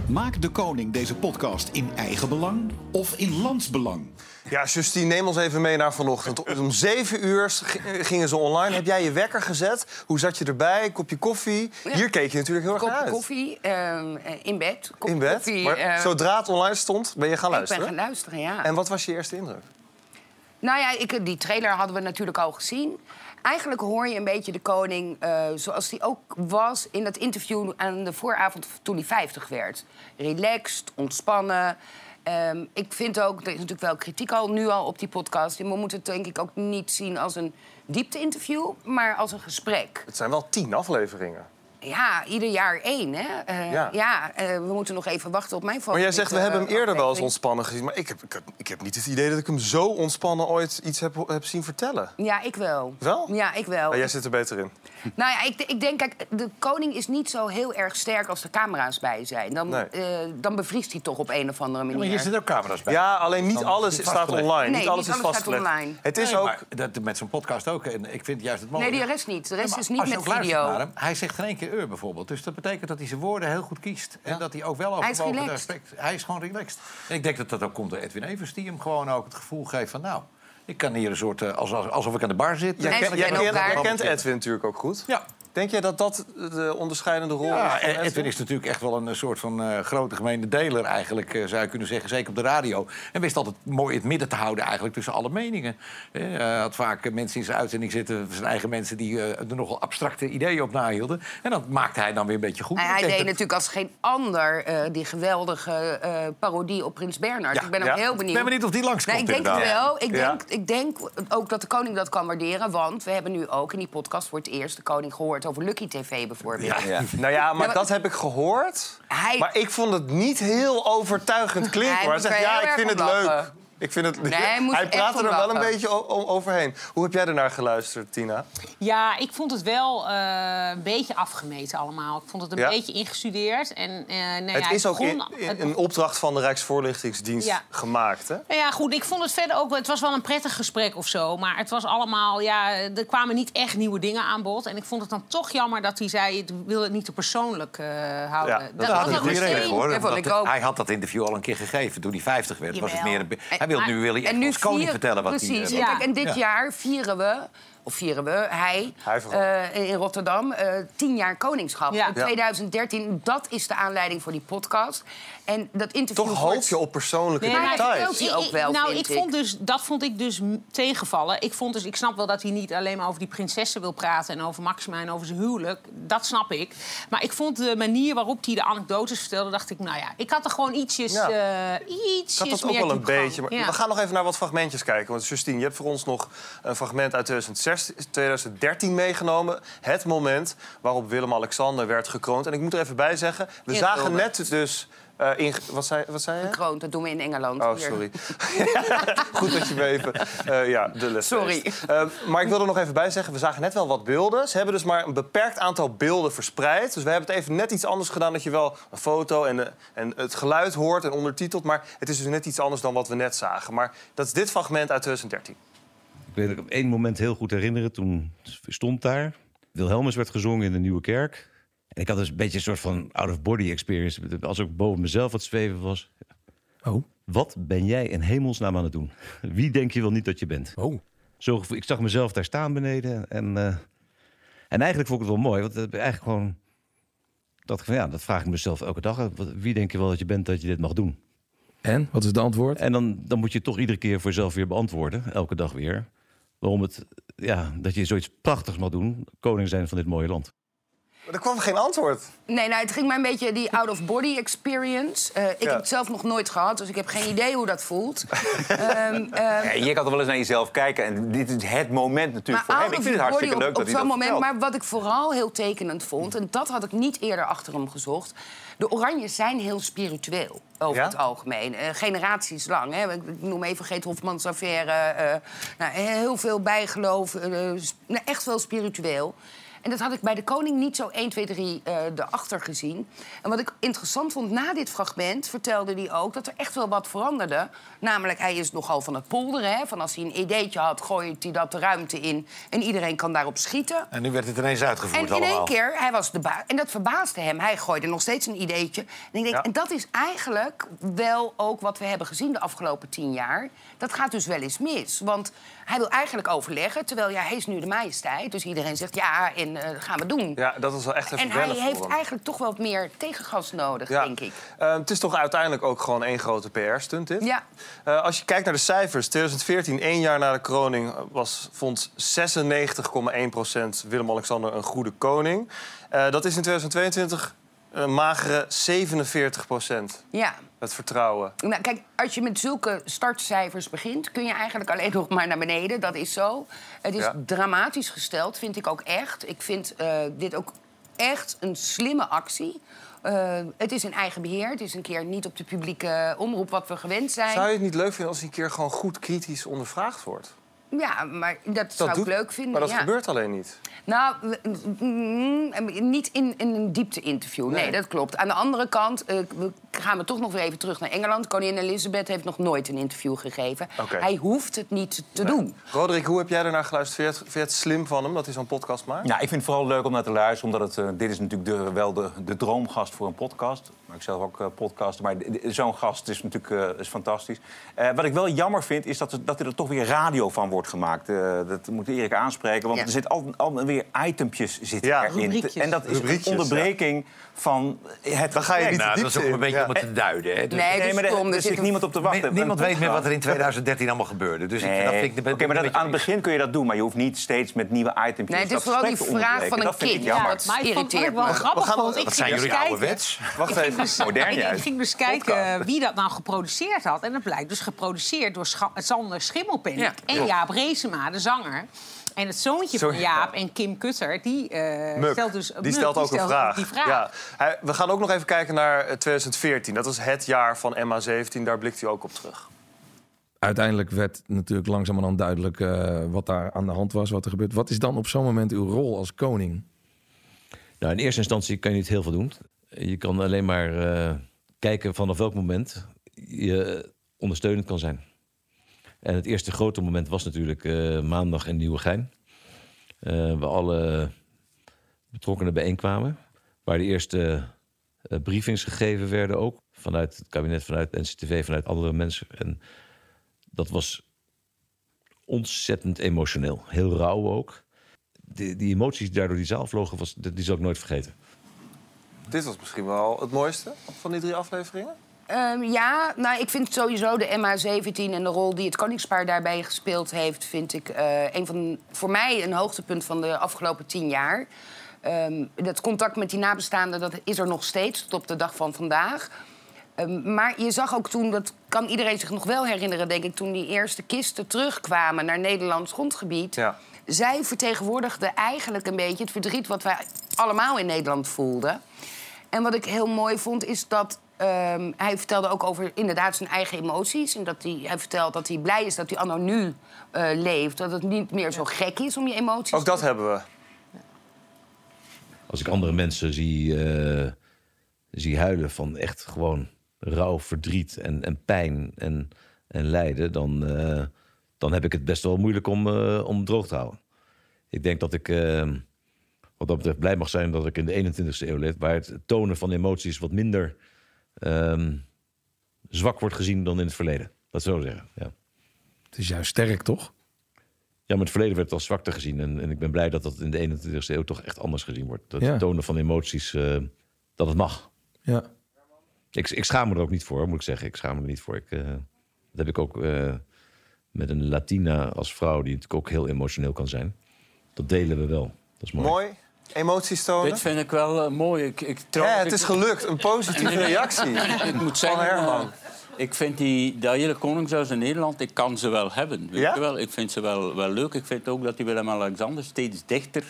Maakt de koning deze podcast in eigen belang of in landsbelang? Ja, Justine, neem ons even mee naar vanochtend. Om zeven uur gingen ze online. Heb jij je wekker gezet? Hoe zat je erbij? Kopje koffie? Hier keek je natuurlijk heel erg naar Kopje uit. koffie ehm, eh, in bed. Kopje In bed? Koffie, maar eh, zodra het online stond, ben je gaan Ik luisteren? ben gaan luisteren, ja. En wat was je eerste indruk? Nou ja, ik, die trailer hadden we natuurlijk al gezien. Eigenlijk hoor je een beetje de koning eh, zoals hij ook was in dat interview aan de vooravond toen hij 50 werd. Relaxed, ontspannen. Ehm, ik vind ook, er is natuurlijk wel kritiek al nu al op die podcast. We moeten het denk ik ook niet zien als een diepte-interview, maar als een gesprek. Het zijn wel tien afleveringen. Ja, ieder jaar één, hè? Eh, Ja. ja, eh, we moeten nog even wachten op mijn Maar jij zegt, we hebben hem eerder wel eens ontspannen gezien. Maar ik heb, ik, heb, ik heb niet het idee dat ik hem zo ontspannen ooit iets heb, heb zien vertellen. Ja, ik wel. Wel? Ja, ik wel. Maar jij zit er beter in. Nou ja, ik, ik denk, kijk, de koning is niet zo heel erg sterk als er camera's bij zijn. Dan, Nee. eh, dan bevriest hij toch op een of andere manier. maar hier zitten ook camera's bij. Ja, alleen niet Dan alles staat vastgelegd. online. Nee, niet alles niet is staat vastgelegd. online. Het is Nee, ook... maar dat, met zo'n podcast ook. En ik vind juist het mooie. Nee, de rest niet. De rest is niet met video. naar hem, hij zegt geen één keer eur bijvoorbeeld. Dus dat betekent dat hij zijn woorden heel goed kiest. En dat hij ook wel overwogen relaxed. respect. Hij is gewoon relaxed. En ik denk dat dat ook komt door Edwin Evers, die hem gewoon ook het gevoel geeft van... nou, ik kan hier een soort... eh, als- als- alsof ik aan de bar zit. Jij, ken- jij jij kent. Edwin natuurlijk ook goed. Ja. Denk jij dat dat de onderscheidende rol is? Ja, van en Edwin is natuurlijk echt wel een eh, soort van eh, grote gemene deler eigenlijk, eh, zou je kunnen zeggen. Zeker op de radio. En wist altijd mooi het midden te houden eigenlijk tussen alle meningen. Eh, Hij had vaak mensen in zijn uitzending zitten, zijn eigen mensen... die eh, er nogal abstracte ideeën op nahielden. En dat maakte hij dan weer een beetje goed. En Ik hij deed dat- natuurlijk als geen ander eh, die geweldige eh, parodie op Prins Bernhard. Ja. Ik ben ook Ja. heel Ik benieuwd. ben benieuwd of die langskomt, Nee, ik denk het wel. Ik denk, ik denk ook dat de koning dat kan waarderen. Want we hebben nu ook in die podcast voor het eerst de koning gehoord over Lucky TV bijvoorbeeld. Nou ja, maar Ja, dat heb ik gehoord. Hij- Maar ik vond het niet heel overtuigend klinken. Hij hoor. Hij zegt, ja, ik vind het leuk. Ik vind het... Nee, hij hij er praat er wel een beetje overheen. Hoe heb jij ernaar geluisterd, Tina? Ja, ik vond het wel eh, een beetje afgemeten allemaal. Ik vond het een Ja? beetje ingestudeerd. En, eh, nou het ja, is ook begon- in, in- het een opdracht van de Rijksvoorlichtingsdienst Ja. gemaakt, hè? Nou ja, goed, ik vond het verder ook... Het was wel een prettig gesprek of zo. Maar het was allemaal... Ja, er kwamen niet echt nieuwe dingen aan bod. En ik vond het dan toch jammer dat hij zei... Ik wil het niet te persoonlijk eh, houden. Ja, dat had. Dat ook. Hij had dat interview al een keer gegeven toen hij 50 werd. Was het meer een, hij wil maar- nu wil en nu als koning vier- vertellen wat Precies. hij... En eh, kijk, en dit Ja. jaar vieren we, of vieren we, hij, eh, in Rotterdam, eh, tien jaar koningschap. Ja. In 2013, dat is de aanleiding voor die podcast. En dat interview... Toch hoop je op persoonlijke Nee, maar details. ook Ik- wel, nou, vind ik vond dus, dat vond ik dus tegenvallen. Ik, vond dus, ik snap wel dat hij niet alleen maar over die prinsessen wil praten... en over Maxima en over zijn huwelijk. Dat snap ik. Maar ik vond de manier waarop hij de anekdotes vertelde... dacht ik, nou ja, ik had er gewoon ietsjes, Ja. eh, Ik ietsjes had dat ook wel een beetje. Maar Ja. We gaan nog even naar wat fragmentjes kijken. Want Justine, je hebt voor ons nog een fragment uit 2006, 2013 meegenomen. Het moment waarop Willem-Alexander werd gekroond. En ik moet er even bij zeggen, we In zagen net dus... eh, in, wat, zei, wat zei je? Gekroond, dat doen we in Engeland. Oh, Hier. sorry. Goed dat je me even... eh, ja, de les. Sorry. leest. Eh, maar ik wil er nog even bij zeggen, we zagen net wel wat beelden. Ze hebben dus maar een beperkt aantal beelden verspreid. Dus we hebben het even net iets anders gedaan... dat je wel een foto en, de- en het geluid hoort en ondertitelt. Maar het is dus net iets anders dan wat we net zagen. Maar dat is dit fragment uit 2013. Ik weet het op één moment heel goed herinneren. Toen stond daar. Wilhelmus werd gezongen in de Nieuwe Kerk. En ik had dus een beetje een soort van out-of-body experience. Als ik boven mezelf wat zweven was. Oh. Wat ben jij in hemelsnaam aan het doen? Wie denk je wel niet dat je bent? Oh. Zo, ik zag mezelf daar staan beneden. En, eh, en eigenlijk vond ik het wel mooi. Want het eigenlijk gewoon... Dat, ja, dat vraag ik mezelf elke dag. Wat- Wie denk je wel dat je bent dat je dit mag doen? En? Wat is het antwoord? En dan, dan moet je toch iedere keer voor jezelf weer beantwoorden. Elke dag weer. Waarom het, ja, dat je zoiets prachtigs mag doen. Koning zijn van dit mooie land. Maar er kwam geen antwoord. Nee, nou, het ging mij een beetje die out-of-body experience. Eh, ik Ja. heb het zelf nog nooit gehad, dus ik heb geen idee hoe dat voelt. Ehm, ehm, Ja, je kan toch wel eens naar jezelf kijken. En dit is het moment natuurlijk Maar voor hem. Ik vind het hartstikke leuk dat op, hij op dat zo'n moment. Maar wat ik vooral heel tekenend vond, en dat had ik niet eerder achter hem gezocht. De Oranjes zijn heel spiritueel over Ja? het algemeen. Eh, generaties lang. Hè. Ik noem even Geet Hofmans affaire. eh, nou, heel veel bijgeloof. eh, sp- nou, echt wel spiritueel. En dat had ik bij de koning niet zo 1, 2, 3 eh erachter gezien. En wat ik interessant vond, na dit fragment vertelde hij ook... dat er echt wel wat veranderde. Namelijk, hij is nogal van het polderen. Hè? Van als hij een ideetje had, gooit hij dat de ruimte in... en iedereen kan daarop schieten. En nu werd het ineens uitgevoerd En in één keer, hij was de baas. En dat verbaasde hem. Hij gooide nog steeds een ideetje. En, ik denk, Ja. en dat is eigenlijk wel ook wat we hebben gezien de afgelopen tien jaar. Dat gaat dus wel eens mis. Want hij wil eigenlijk overleggen, terwijl ja, hij is nu de majesteit. Dus iedereen zegt ja, en eh, gaan we doen. Ja, dat was wel echt even en hij heeft hem. eigenlijk toch wel wat meer tegengas nodig, Ja. denk ik. Eh, het is toch uiteindelijk ook gewoon één grote PR-stunt, dit? Ja. Eh, als je kijkt naar de cijfers, 2014, één jaar na de kroning, eh, was, vond 96,1% Willem-Alexander een goede koning. Dat is in 2022 een magere 47% Ja. Het vertrouwen. Nou, kijk, als je met zulke startcijfers begint, kun je eigenlijk alleen nog maar naar beneden. Dat is zo. Het is Ja. dramatisch gesteld, vind ik ook echt. Ik vind eh, dit ook echt een slimme actie. Eh, het is in eigen beheer. Het is een keer niet op de publieke omroep wat we gewend zijn. Zou je het niet leuk vinden als hij een keer gewoon goed kritisch ondervraagd wordt? Ja, maar dat, zou doet- ik leuk vinden. Maar dat ja. gebeurt alleen niet. Nou, w- mm, niet in, in een diepte-interview. Nee. Nee. dat klopt. Aan de andere kant eh, we gaan we toch nog weer even terug naar Engeland. Koningin Elizabeth heeft nog nooit een interview gegeven. Oké. Hij hoeft het niet te doen. Roderick, hoe heb jij ernaar geluisterd? Vind je het, vind je het slim van hem dat hij zo'n podcast maakt? Ja, ik vind het vooral leuk om naar te luisteren, omdat het, eh, dit is natuurlijk de, wel de, de droomgast voor een podcast. Maar ik zelf ook eh podcasten, maar zo'n gast is natuurlijk eh, is fantastisch. Eh, wat ik wel jammer vind, is dat, er- dat er toch weer radio van wordt gemaakt. Eh, dat moet Erik aanspreken, want Ja. er zitten al, al weer itempjes zitten Ja, erin. rubriekjes. En dat is een onderbreking van het Dan ga je niet Nou, dat is ook een beetje Ja. om het te duiden. Hè? Dus Nee, Nee, dus maar er, stom, er er zit niemand op te wachten. ni- niemand weet meer wat er in podcast. 2013 allemaal gebeurde. Dus ik, dat vind ik, Oké, maar dat, aan het begin kun je dat doen, maar je hoeft niet steeds met nieuwe items. Nee, het is dat vooral die vraag van een Dat vind ik kind. jammer. Ja, dat gaan- ging zijn dus jullie ouderwets? Wacht even. Dus, Modern ik, juist. ik ging dus kijken wie dat nou geproduceerd had. En dat blijkt dus geproduceerd door Scha- Sander Schimmelpenninck Ja, en. Jaap Reesema, de zanger. En het zoontje Zo- van Jaap en Kim Kutter, die eh, Muk, stelt dus... die Muk, stelt ook een stelt vraag. Die vraag. Ja. Hij- we gaan ook nog even kijken naar eh, 2014. Dat was het jaar van MH17. Daar blikt hij ook op terug. Uiteindelijk werd natuurlijk langzamerhand duidelijk eh, wat daar aan de hand was, wat er gebeurt. Wat is dan op zo'n moment uw rol als koning? Nou, in eerste instantie kan je niet heel veel doen. Je kan alleen maar eh, kijken vanaf welk moment je ondersteunend kan zijn. En het eerste grote moment was natuurlijk eh, maandag in Nieuwegein. eh waar alle betrokkenen bijeenkwamen. Waar de eerste briefings gegeven werden ook. Vanuit het kabinet, vanuit NCTV, vanuit andere mensen. En dat was ontzettend emotioneel. Heel rauw ook. Die, die emoties die daardoor die zaal vlogen, was, die zal ik nooit vergeten. Dit was misschien wel het mooiste van die drie afleveringen. Ehm, ja, nou, ik vind sowieso de MH17 en de rol die het koningspaar daarbij gespeeld heeft... vind ik eh, een van, voor mij een hoogtepunt van de afgelopen tien jaar. Ehm, dat contact met die nabestaanden dat is er nog steeds tot op de dag van vandaag. Ehm, maar je zag ook toen, dat kan iedereen zich nog wel herinneren, denk ik... toen die eerste kisten terugkwamen naar Nederlands grondgebied... Ja. zij vertegenwoordigde eigenlijk een beetje het verdriet wat wij allemaal in Nederland voelden. En wat ik heel mooi vond, is dat ehm, hij vertelde ook over inderdaad zijn eigen emoties. En dat hij, hij vertelt dat hij blij is dat hij anno nu eh, leeft. Dat het niet meer zo gek is om je emoties Ook dat hebben we. Als ik andere mensen zie, eh, zie huilen van echt gewoon rouw, verdriet en, en pijn en, en lijden, dan, eh, dan heb ik het best wel moeilijk om, eh, om droog te houden. Ik denk dat ik, eh, wat dat betreft, blij mag zijn dat ik in de 21ste eeuw leef, waar het tonen van emoties wat minder ehm, zwak wordt gezien dan in het verleden. Dat zo zeggen. Ja. Het is juist sterk, toch? Ja, maar in het verleden werd het als zwakte gezien. En, en ik ben blij dat dat in de 21ste eeuw toch echt anders gezien wordt. Dat Ja. tonen van emoties, eh, dat het mag. Ja. Ik, ik schaam me er ook niet voor, moet ik zeggen. Ik schaam me er niet voor. Ik, eh, dat heb ik ook eh, met een Latina als vrouw, die natuurlijk ook heel emotioneel kan zijn. Dat delen we wel. Dat is mooi. Mooi. Emoties tonen. Dit vind ik wel eh, mooi. Ik, ik, Ja, het is gelukt. Een positieve reactie. ik moet Van zeggen, Herman. ik vind die, dat hele koningshuis in Nederland, ik kan ze wel hebben. Weet Ja? je wel? Ik vind ze wel, wel leuk. Ik vind ook dat die Willem-Alexander steeds dichter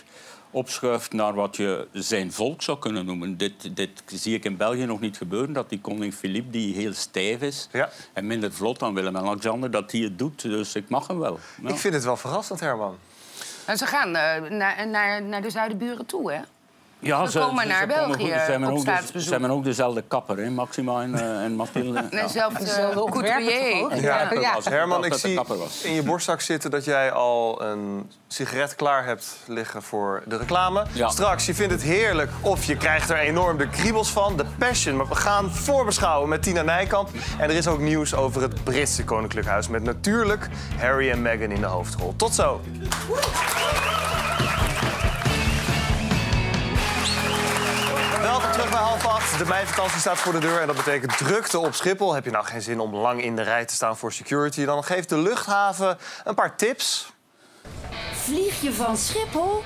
opschuift naar wat je zijn volk zou kunnen noemen. Dit, dit zie ik in België nog niet gebeuren, dat die koning Philippe, die heel stijf is en minder vlot dan Willem-Alexander, dat hij het doet. Dus ik mag hem wel. Ja. Ik vind het wel verrassend, Herman. En ze gaan eh, naar, naar, naar de zuidenburen toe, hè? Ja, Ze komen naar België goed. Ze hebben op ook, de- staatsbezoek. ze hebben ook dezelfde kapper, hè? Maxima en, eh, en Mathilde. En Ja. Dezelfde uh, ontwerper couturier. Ja, Ja. Herman, Dat ik zie in je borstzak zitten dat jij al een sigaret klaar hebt liggen voor de reclame. Ja. Straks, je vindt het heerlijk of je krijgt er enorm de kriebels van. De passion. Maar we gaan voorbeschouwen met Tina Nijkamp. En er is ook nieuws over het Britse Koninklijk Huis. Met natuurlijk Harry en Meghan in de hoofdrol. Tot zo. Half acht. De meivakantie staat voor de deur en dat betekent drukte op Schiphol. Heb je nou geen zin om lang in de rij te staan voor security? Dan geeft de luchthaven een paar tips. Vlieg je van Schiphol?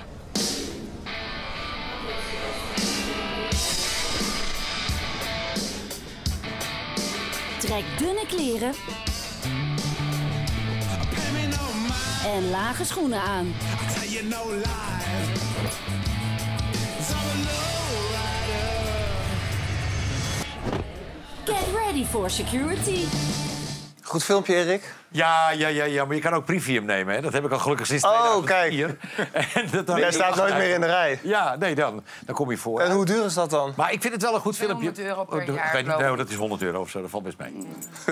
Trek dunne kleren. En lage schoenen aan. Get ready for security. Goed filmpje, Erik. Ja, ja, ja, ja, maar je kan ook premium nemen. Hè? Dat heb ik al gelukkig sinds Oh, 2004. En dat dan- Jij staat nooit meer in de rij. Ja, nee, dan, dan kom je voor. En hoe duur is dat dan? Maar ik vind het wel een goed filmpje. 200 euro per Oh, dat- jaar, ik weet niet, geloof nee, ik. dat is 100 euro of zo, dat valt best mee.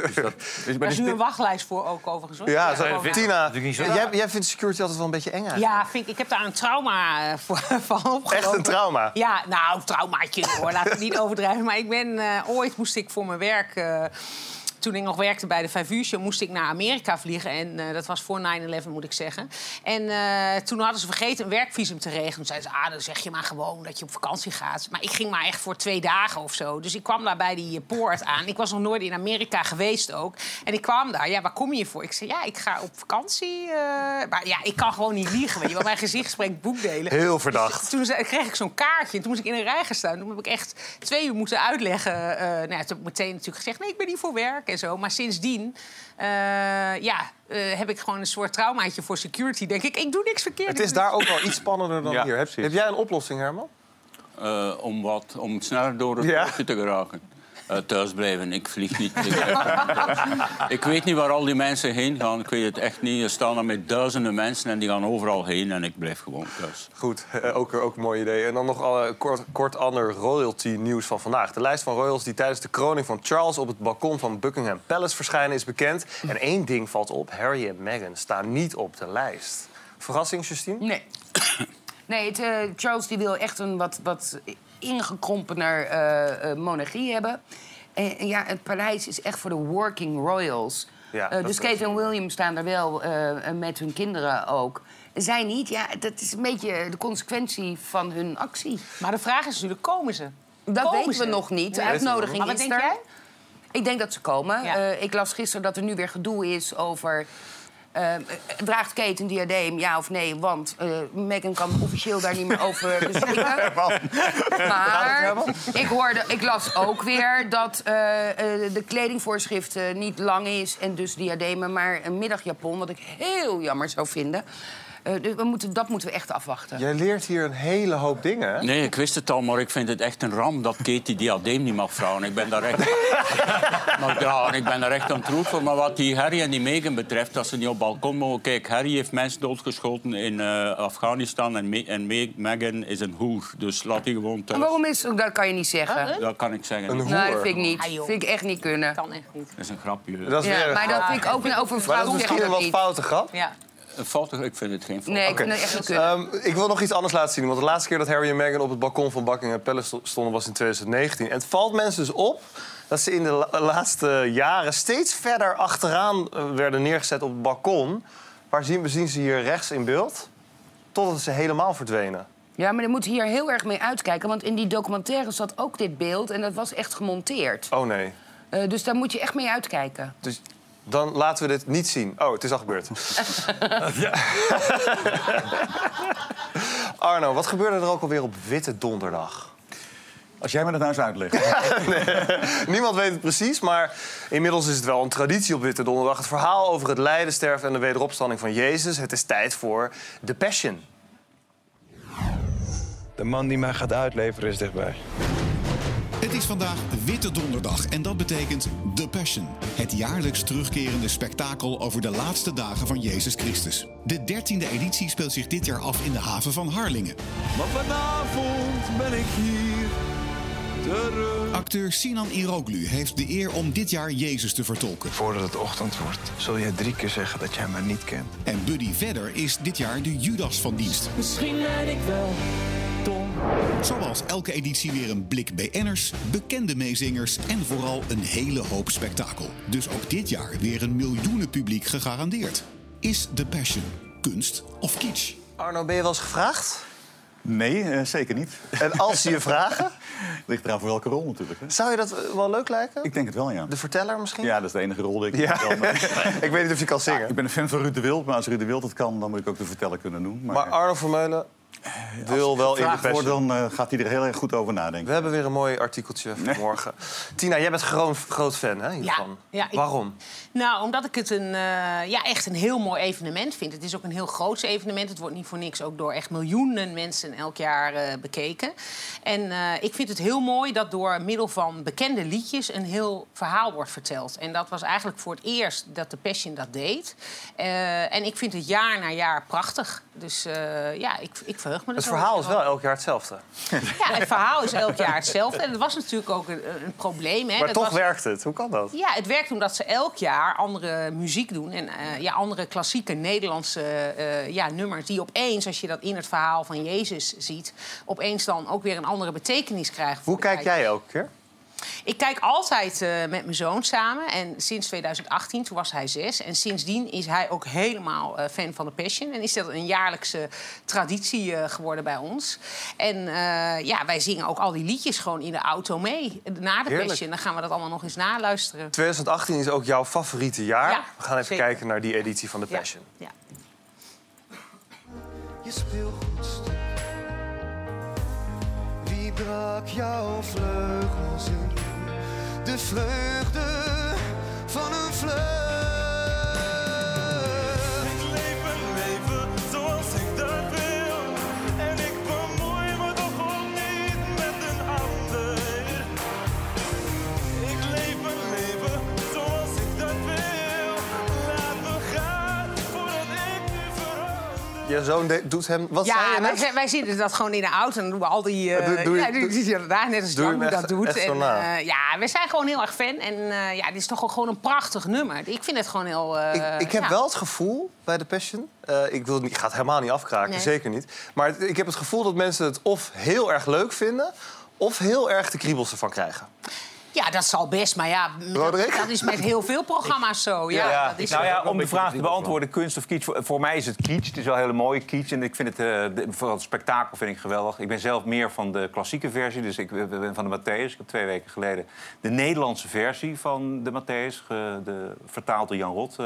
Dus dat, dus, Daar is nu een wachtlijst voor ook overigens. hoor. Ja, Ja, zo, gewoon- Tina, natuurlijk niet zo jij, jij vindt security altijd wel een beetje eng eigenlijk. Ja, vind ik, ik heb daar een trauma eh, voor, van opgelopen. Echt een trauma? Ja, nou, traumaatje hoor, laat het niet overdrijven. Maar ik ben, eh, ooit moest ik voor mijn werk... eh, toen ik nog werkte bij de Vijf Uur Show, moest ik naar Amerika vliegen. En eh, dat was voor 9-11, moet ik zeggen. En eh, toen hadden ze vergeten een werkvisum te regelen. Toen zeiden ze, ah, dan zeg je maar gewoon dat je op vakantie gaat. Maar ik ging maar echt voor twee dagen of zo. Dus ik kwam daar bij die eh, poort aan. Ik was nog nooit in Amerika geweest ook. En ik kwam daar, ja, waar kom je voor? Ik zei, ja, ik ga op vakantie. Maar ja, ik kan gewoon niet liegen, weet je. Want mijn gezicht spreekt boekdelen. Heel verdacht. Dus toen zei- kreeg ik zo'n kaartje en toen moest ik in een rij gaan staan. Toen heb ik echt twee uur moeten uitleggen. nou ja, toen heb ik meteen natuurlijk gezegd, nee, ik ben niet voor werk en zo. Maar sindsdien eh, ja, eh, heb ik gewoon een soort traumaatje voor security. Denk ik, ik doe niks verkeerd. Het is daar ook wel iets spannender dan Ja, hier. Heb, heb jij een oplossing, Herman? Eh, om wat? Om sneller door het Ja. te geraken. Thuis blijven, ik vlieg niet. Ik, ik weet niet waar al die mensen heen gaan. Ik weet het echt niet. Er staan er met duizenden mensen en die gaan overal heen. En ik blijf gewoon thuis. Goed, eh, ook, ook een mooi idee. En dan nog eh, kort, kort ander royalty-nieuws van vandaag. De lijst van royals die tijdens de kroning van Charles... op het balkon van Buckingham Palace verschijnen is bekend. En één ding valt op. Harry en Meghan staan niet op de lijst. Verrassing, Justine? Nee. Nee, het, Charles die wil echt een wat, wat ingekrompener eh, eh, monarchie hebben. En, en ja, het paleis is echt voor de working royals. Ja, Eh, dus Kate en William staan er wel met hun kinderen ook. Zij niet, ja, dat is een beetje de consequentie van hun actie. Maar de vraag is natuurlijk, komen ze? Dat Komen weten we nog niet. De Ja. uitnodiging Maar wat is denk er. jij? Ik denk dat ze komen. Ja. Eh, ik las gisteren dat er nu weer gedoe is over... eh, draagt Kate een diadeem, ja of nee? Want eh Meghan kan officieel daar niet meer over beschikken. Maar ik, hoorde, ik las ook weer dat eh, de kledingvoorschrift niet lang is... en dus diademen maar een middagjapon, wat ik heel jammer zou vinden. Eh, dus we moeten, dat moeten we echt afwachten. Jij leert hier een hele hoop dingen, hè? Nee, ik wist het al, maar ik vind het echt een ram dat Kate die diadeem niet mag vrouwen. Ik ben daar echt, maar, ja, ik ben daar echt aan voor. Maar wat die Harry en die Meghan betreft, dat ze niet op balkon mogen... Kijk, Harry heeft mensen doodgeschoten in eh, Afghanistan en, Me- en Me- Meghan is een hoer. Dus laat die gewoon En waarom is dat kan je niet zeggen? Dat kan ik zeggen. Een Dat hoer. Nee, dat vind ik niet. Ah, joh. vind ik echt niet kunnen. Kan echt niet. is een grapje. Dat is Ja, weer een maar dat vind ik ook over een Maar vrouw dat is misschien een dat wat foute grap. Ja. Een ik vind het geen fout. Nee, ik vind het echt. Ehm, ik wil nog iets anders laten zien. Want de laatste keer dat Harry en Meghan op het balkon van Buckingham Palace sto- stonden was in 2019. En het valt mensen dus op dat ze in de la- laatste jaren steeds verder achteraan eh, werden neergezet op het balkon. Waar zien we zien ze hier rechts in beeld? Totdat ze helemaal verdwenen. Ja, maar je moet hier heel erg mee uitkijken. Want in die documentaire zat ook dit beeld en dat was echt gemonteerd. Oh nee. Eh, dus daar moet je echt mee uitkijken. Dus dan laten we dit niet zien. Oh, het is al gebeurd. Arno, wat gebeurde er ook alweer op Witte Donderdag? Als jij me dat nou eens uitlegt. Niemand weet het precies, maar inmiddels is het wel een traditie op Witte Donderdag. Het verhaal over het lijden, sterven en de wederopstanding van Jezus. Het is tijd voor The Passion. De man die mij gaat uitleveren is dichtbij. Het is vandaag Witte Donderdag en dat betekent The Passion. Het jaarlijks terugkerende spektakel over de laatste dagen van Jezus Christus. De dertiende editie speelt zich dit jaar af in de haven van Harlingen. Maar vanavond ben ik hier terug. Acteur Sinan Iroglu heeft de eer om dit jaar Jezus te vertolken. Voordat het ochtend wordt, zul je drie keer zeggen dat jij mij niet kent. En Buddy Vedder is dit jaar de Judas van dienst. Misschien ben ik wel Zoals elke editie weer een blik BN'ers, bekende meezingers en vooral een hele hoop spektakel. Dus ook dit jaar weer een miljoenen publiek gegarandeerd. Is The Passion kunst of kitsch? Arno, ben je wel eens gevraagd? Nee, eh, zeker niet. En als ze je vragen? Ligt eraan voor welke rol natuurlijk. Hè? Zou je dat wel leuk lijken? Ik denk het wel, ja. De verteller misschien? Ja, dat is de enige rol die ik Ja. wel maar- ik weet niet of je kan zingen. Ik ben een fan van Ruud de Wild, maar als Ruud de Wild het kan... dan moet ik ook de verteller kunnen doen. Maar, Maar Arno Vermeulen, wil wel in de wordt, Passion. dan eh, gaat hij er heel erg goed over nadenken. We hebben weer een mooi artikeltje vanmorgen. Tina, jij bent groot, groot fan hè, hiervan. ja, ik- Waarom? Nou, omdat ik het een, eh, ja, echt een heel mooi evenement vind. Het is ook een heel groot evenement. Het wordt niet voor niks ook door echt miljoenen mensen elk jaar eh, bekeken. En eh, ik vind het heel mooi dat door middel van bekende liedjes... een heel verhaal wordt verteld. En dat was eigenlijk voor het eerst dat de Passion dat deed. Eh, en ik vind het jaar na jaar prachtig. Dus eh, ja, ik, ik verheug Het verhaal is wel elk jaar hetzelfde. Ja, het verhaal is elk jaar hetzelfde. En dat was natuurlijk ook een, een probleem. Hè. Maar Dat toch was... werkt het. Hoe kan dat? Ja, het werkt omdat ze elk jaar andere muziek doen. En eh, ja, andere klassieke Nederlandse eh, ja, nummers... die opeens, als je dat in het verhaal van Jezus ziet... opeens dan ook weer een andere betekenis krijgen. Hoe kijk jij elke keer? Ik kijk altijd eh, met mijn zoon samen. En sinds 2018, toen was hij zes. En sindsdien is hij ook helemaal eh, fan van de Passion. En is dat een jaarlijkse traditie eh, geworden bij ons. En eh, ja, wij zingen ook al die liedjes gewoon in de auto mee. Na de Heerlijk. Passion. Dan gaan we dat allemaal nog eens naluisteren. 2018 is ook jouw favoriete jaar. Ja, We gaan even zeker. kijken naar die editie van de Ja, Passion. ja. je speelgoedstuk. Brak jouw vleugels in de vreugde van een vlucht? Je zoon doet hem... Wat zei ja, wij, wij zitten dat gewoon in de auto en dan doen we al die... eh Doe- doe je- ja, doe, doe, je daar, net als Jan dat doet. echt En, eh, ja, we zijn gewoon heel erg fan. En eh, ja, dit is toch ook gewoon een prachtig nummer. Ik vind het gewoon heel... eh, Ik, ik heb ja. wel het gevoel bij de Passion... eh, ik, wil niet, ik ga het helemaal niet afkraken, Nee. zeker niet. Maar het- ik heb het gevoel dat mensen het of heel erg leuk vinden... of heel erg de kriebels ervan krijgen. Ja, dat zal best, maar ja, dat, Roderick? dat is met heel veel programma's zo. Ja, dat is nou ja, om de vraag te beantwoorden, kunst of kitsch. Voor, voor mij is het kitsch. Het is wel een hele mooie kitsch. En ik vind het, eh, de- vooral het spektakel vind ik geweldig. Ik ben zelf meer van de klassieke versie. Dus ik ben van de Matthäus. Ik heb twee weken geleden de Nederlandse versie van de Matthäus... ge- de, vertaald door Jan Rot, eh,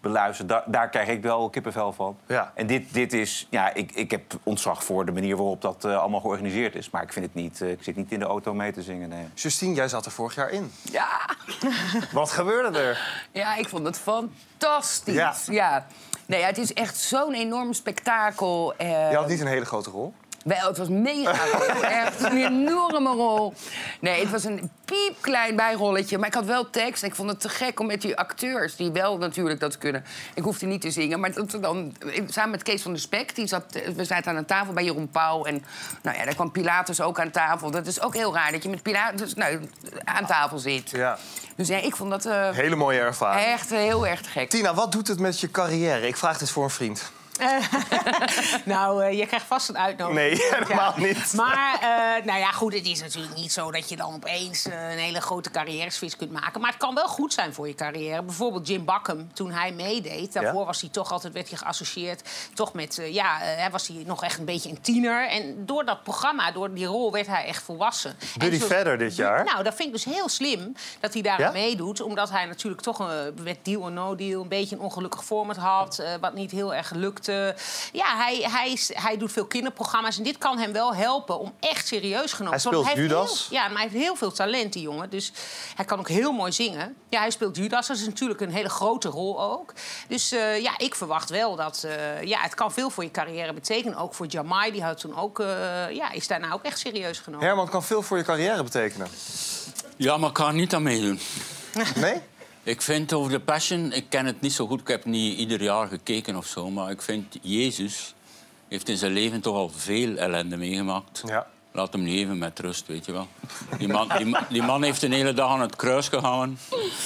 beluisterd. Daar, daar krijg ik wel kippenvel van. Ja. En dit, dit is... Ja, ik, ik heb ontzag voor de manier waarop dat eh, allemaal georganiseerd is. Maar ik vind het niet... eh, ik zit niet in de auto mee te zingen, nee. Justine, jij zat er vorig jaar in. Ja. Wat gebeurde er? Ja, ik vond het fantastisch. Ja. Ja. Nee, ja, het is echt zo'n enorm spektakel. eh, Je had niet een hele grote rol. Wel, het was mega. Echt een enorme rol. Nee, het was een piepklein bijrolletje. Maar ik had wel tekst. En ik vond het te gek om met die acteurs, die wel natuurlijk dat kunnen. Ik hoefde niet te zingen. Maar dat dan, samen met Kees van der Spek, die zat, we zaten aan een tafel bij Jeroen Pauw. En nou ja, daar kwam Pilatus ook aan tafel. Dat is ook heel raar dat je met Pilatus nou, aan tafel zit. Ja. Dus ja, ik vond dat eh, Hele mooie ervaring. echt heel erg gek. Tina, wat doet het met je carrière? Ik vraag dit voor een vriend. nou, eh, je krijgt vast een uitnodiging. Nee, helemaal niet. Maar, eh, nou ja, goed, het is natuurlijk niet zo dat je dan opeens eh, een hele grote carrière-switch kunt maken. Maar het kan wel goed zijn voor je carrière. Bijvoorbeeld Jim Buckham, toen hij meedeed. Daarvoor Ja? was hij toch altijd, werd hij geassocieerd. Toch met, ja, hij was hij nog echt een beetje een tiener. En door dat programma, door die rol, werd hij echt volwassen. En zo- Vedder dit jaar. Nou, dat vind ik dus heel slim dat hij daar Ja? meedoet. Omdat hij natuurlijk toch een, met deal or no deal een beetje een ongelukkig format had. wat niet heel erg lukte. Ja, hij, hij, is- hij doet veel kinderprogramma's. En dit kan hem wel helpen om echt serieus genomen Hij te worden. speelt heeft Judas. heel- ja, maar hij heeft heel veel talent, die jongen. Dus hij kan ook heel mooi zingen. Ja, hij speelt Judas. Dat is natuurlijk een hele grote rol ook. Dus eh, ja, ik verwacht wel dat... eh, ja, het kan veel voor je carrière betekenen. Ook voor Jamai. Die had toen ook, eh, ja, is daarna ook echt serieus genomen. Herman kan veel voor je carrière betekenen. Ja, maar ik er niet aan meedoen. Nee? Ik vind over de Passion, ik ken het niet zo goed. Ik heb niet ieder jaar gekeken of zo. Maar ik vind Jezus heeft in zijn leven toch al veel ellende meegemaakt. Ja. Laat hem nu even met rust, weet je wel. Die man, die, ma- die man heeft een hele dag aan het kruis gehangen.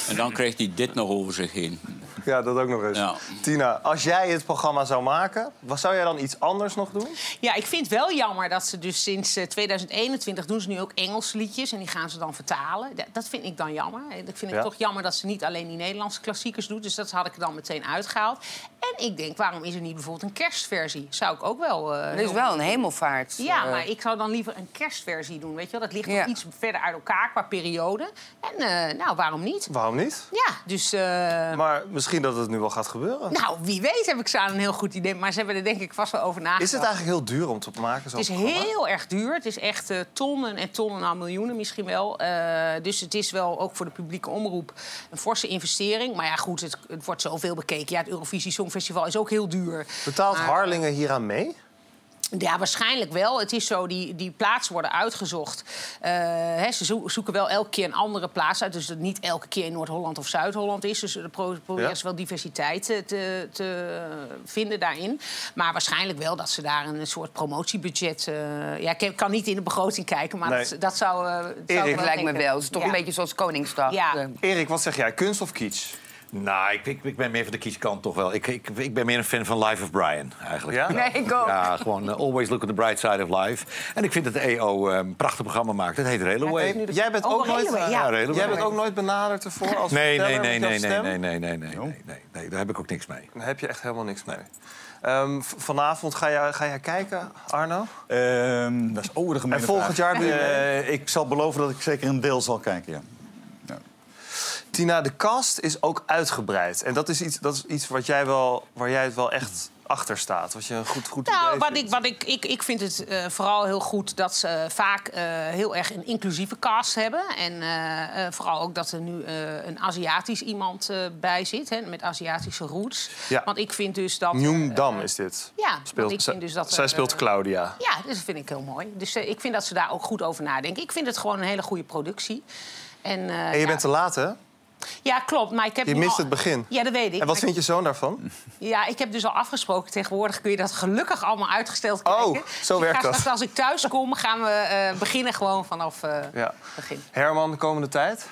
En dan krijgt hij dit nog over zich heen. Ja, dat ook nog eens. Ja. Tina, als jij het programma zou maken, wat zou jij dan iets anders nog doen? Ja, ik vind het wel jammer dat ze dus sinds eh, 2021 doen ze nu ook Engelse liedjes en die gaan ze dan vertalen. Dat, dat vind ik dan jammer. Eh, Ik vind het Ja. toch jammer dat ze niet alleen die Nederlandse klassiekers doet. Dus dat had ik er dan meteen uitgehaald. En ik denk, waarom is er niet bijvoorbeeld een kerstversie? Zou ik ook wel. eh, Er is wel een hemelvaart. Ja, eh, maar ik zou dan liever een kerstversie doen. Weet je wel? Dat ligt Ja. nog iets verder uit elkaar qua periode. En eh, nou, waarom niet? Waarom niet? Ja, dus. eh, Maar misschien dat het nu wel gaat gebeuren. Nou, wie weet heb ik ze aan een heel goed idee. Maar ze hebben er denk ik vast wel over nagedacht. Is het eigenlijk heel duur om te maken? Het zo'n is programma? heel erg duur. Het is echt eh, tonnen en tonnen, nou miljoenen misschien wel. Eh, dus het is wel ook voor de publieke omroep een forse investering. Maar ja, goed, het, het wordt zoveel bekeken. Ja, het Eurovisie Songfestival is ook heel duur. Betaalt Maar- Harlingen hieraan mee? Ja, waarschijnlijk wel. Het is zo, die, die plaatsen worden uitgezocht. Eh, hè, ze zo- zoeken wel elke keer een andere plaats uit. Dus dat het niet elke keer in Noord-Holland of Zuid-Holland is. Dus er pro- proberen Ja. ze wel diversiteit te, te, te vinden daarin. Maar waarschijnlijk wel dat ze daar een soort promotiebudget... eh, ja, ik kan niet in de begroting kijken, maar Nee. dat, dat zou... eh, Erik, Dat lijkt me wel. Het is toch Ja. een beetje zoals Koningsdag. Ja. Eh, Erik, wat zeg jij? Kunst of kitsch? Nou, ik, ik, ik ben meer van de kieskant toch wel. Ik, ik, ik ben meer een fan van Life of Brian, eigenlijk. Ja? Nee, ik ook. Ja, gewoon eh, always look on the bright side of life. En ik vind dat de EO eh, een prachtig programma maakt. Het heet Railway. Jij bent Oh, ook nooit, Railway, eh, ja. Railway. jij bent ook nooit benaderd ervoor als Nee, nee, nee, nee, nee, nee, nee, nee, nee, nee, nee, nee. Daar heb ik ook niks mee. Daar heb je echt helemaal niks mee. Ehm, vanavond ga jij, ga jij kijken, Arno? Ehm, dat is oh, de gemene En volgend vraag. jaar? Eh, ik zal beloven dat ik zeker een deel zal kijken, ja. Tina, de cast is ook uitgebreid. En dat is iets, dat is iets wat jij wel, waar jij het wel echt achter staat. Wat je een goed, goed Nou, wat vindt. ik, wat ik, ik, ik vind het eh, vooral heel goed dat ze vaak eh, heel erg een inclusieve cast hebben. En eh, eh, vooral ook dat er nu eh, een Aziatisch iemand eh, bij zit, hè, met Aziatische roots. Ja. Want ik vind dus dat... Nyung Dam eh, is dit. Ja, Speelt, ik vind dus dat... zij speelt eh, Claudia. Ja, dat vind ik heel mooi. Dus eh, ik vind dat ze daar ook goed over nadenken. Ik vind het gewoon een hele goede productie. En, eh, En je ja, bent te laat, hè? Ja, klopt. Maar ik heb Je mist al- het begin. Ja, dat weet ik. En wat vind je zoon daarvan? ja, ik heb dus al afgesproken. Tegenwoordig kun je dat gelukkig allemaal uitgesteld kijken. Oh, zo Dus ik werkt dat. Als ik thuis kom, gaan we eh, beginnen gewoon vanaf eh Ja. begin. Herman, de komende tijd?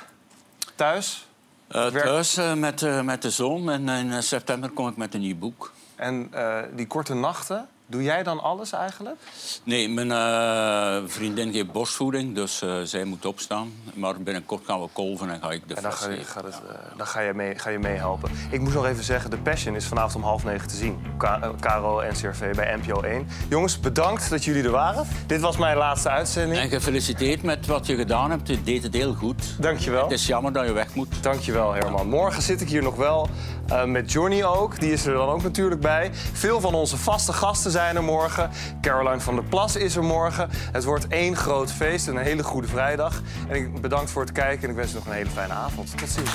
Thuis? Eh, thuis met, met de zoon en in september kom ik met een nieuw boek. En eh, die korte nachten, doe jij dan alles eigenlijk? Nee, mijn eh, vriendin geeft borstvoeding, dus eh, zij moet opstaan. Maar binnenkort gaan we kolven en ga ik de En dan ga je, geven. gaat het, eh, dan ga je, mee, ga je meehelpen. Ik moet nog even zeggen, The Passion is vanavond om half negen te zien. Ka Caro en CRV bij NPO 1. Jongens, bedankt dat jullie er waren. Dit was mijn laatste uitzending. En gefeliciteerd met wat je gedaan hebt. Je deed het heel goed. Dankjewel. Het is jammer dat je weg moet. Dankjewel, Herman. Morgen zit ik hier nog wel eh, met Johnny ook. Die is er dan ook natuurlijk bij. Veel van onze vaste gasten zijn er morgen. Caroline van der Plas is er morgen. Het wordt één groot feest en een hele goede vrijdag. En ik bedankt voor het kijken en ik wens je nog een hele fijne avond. Tot ziens.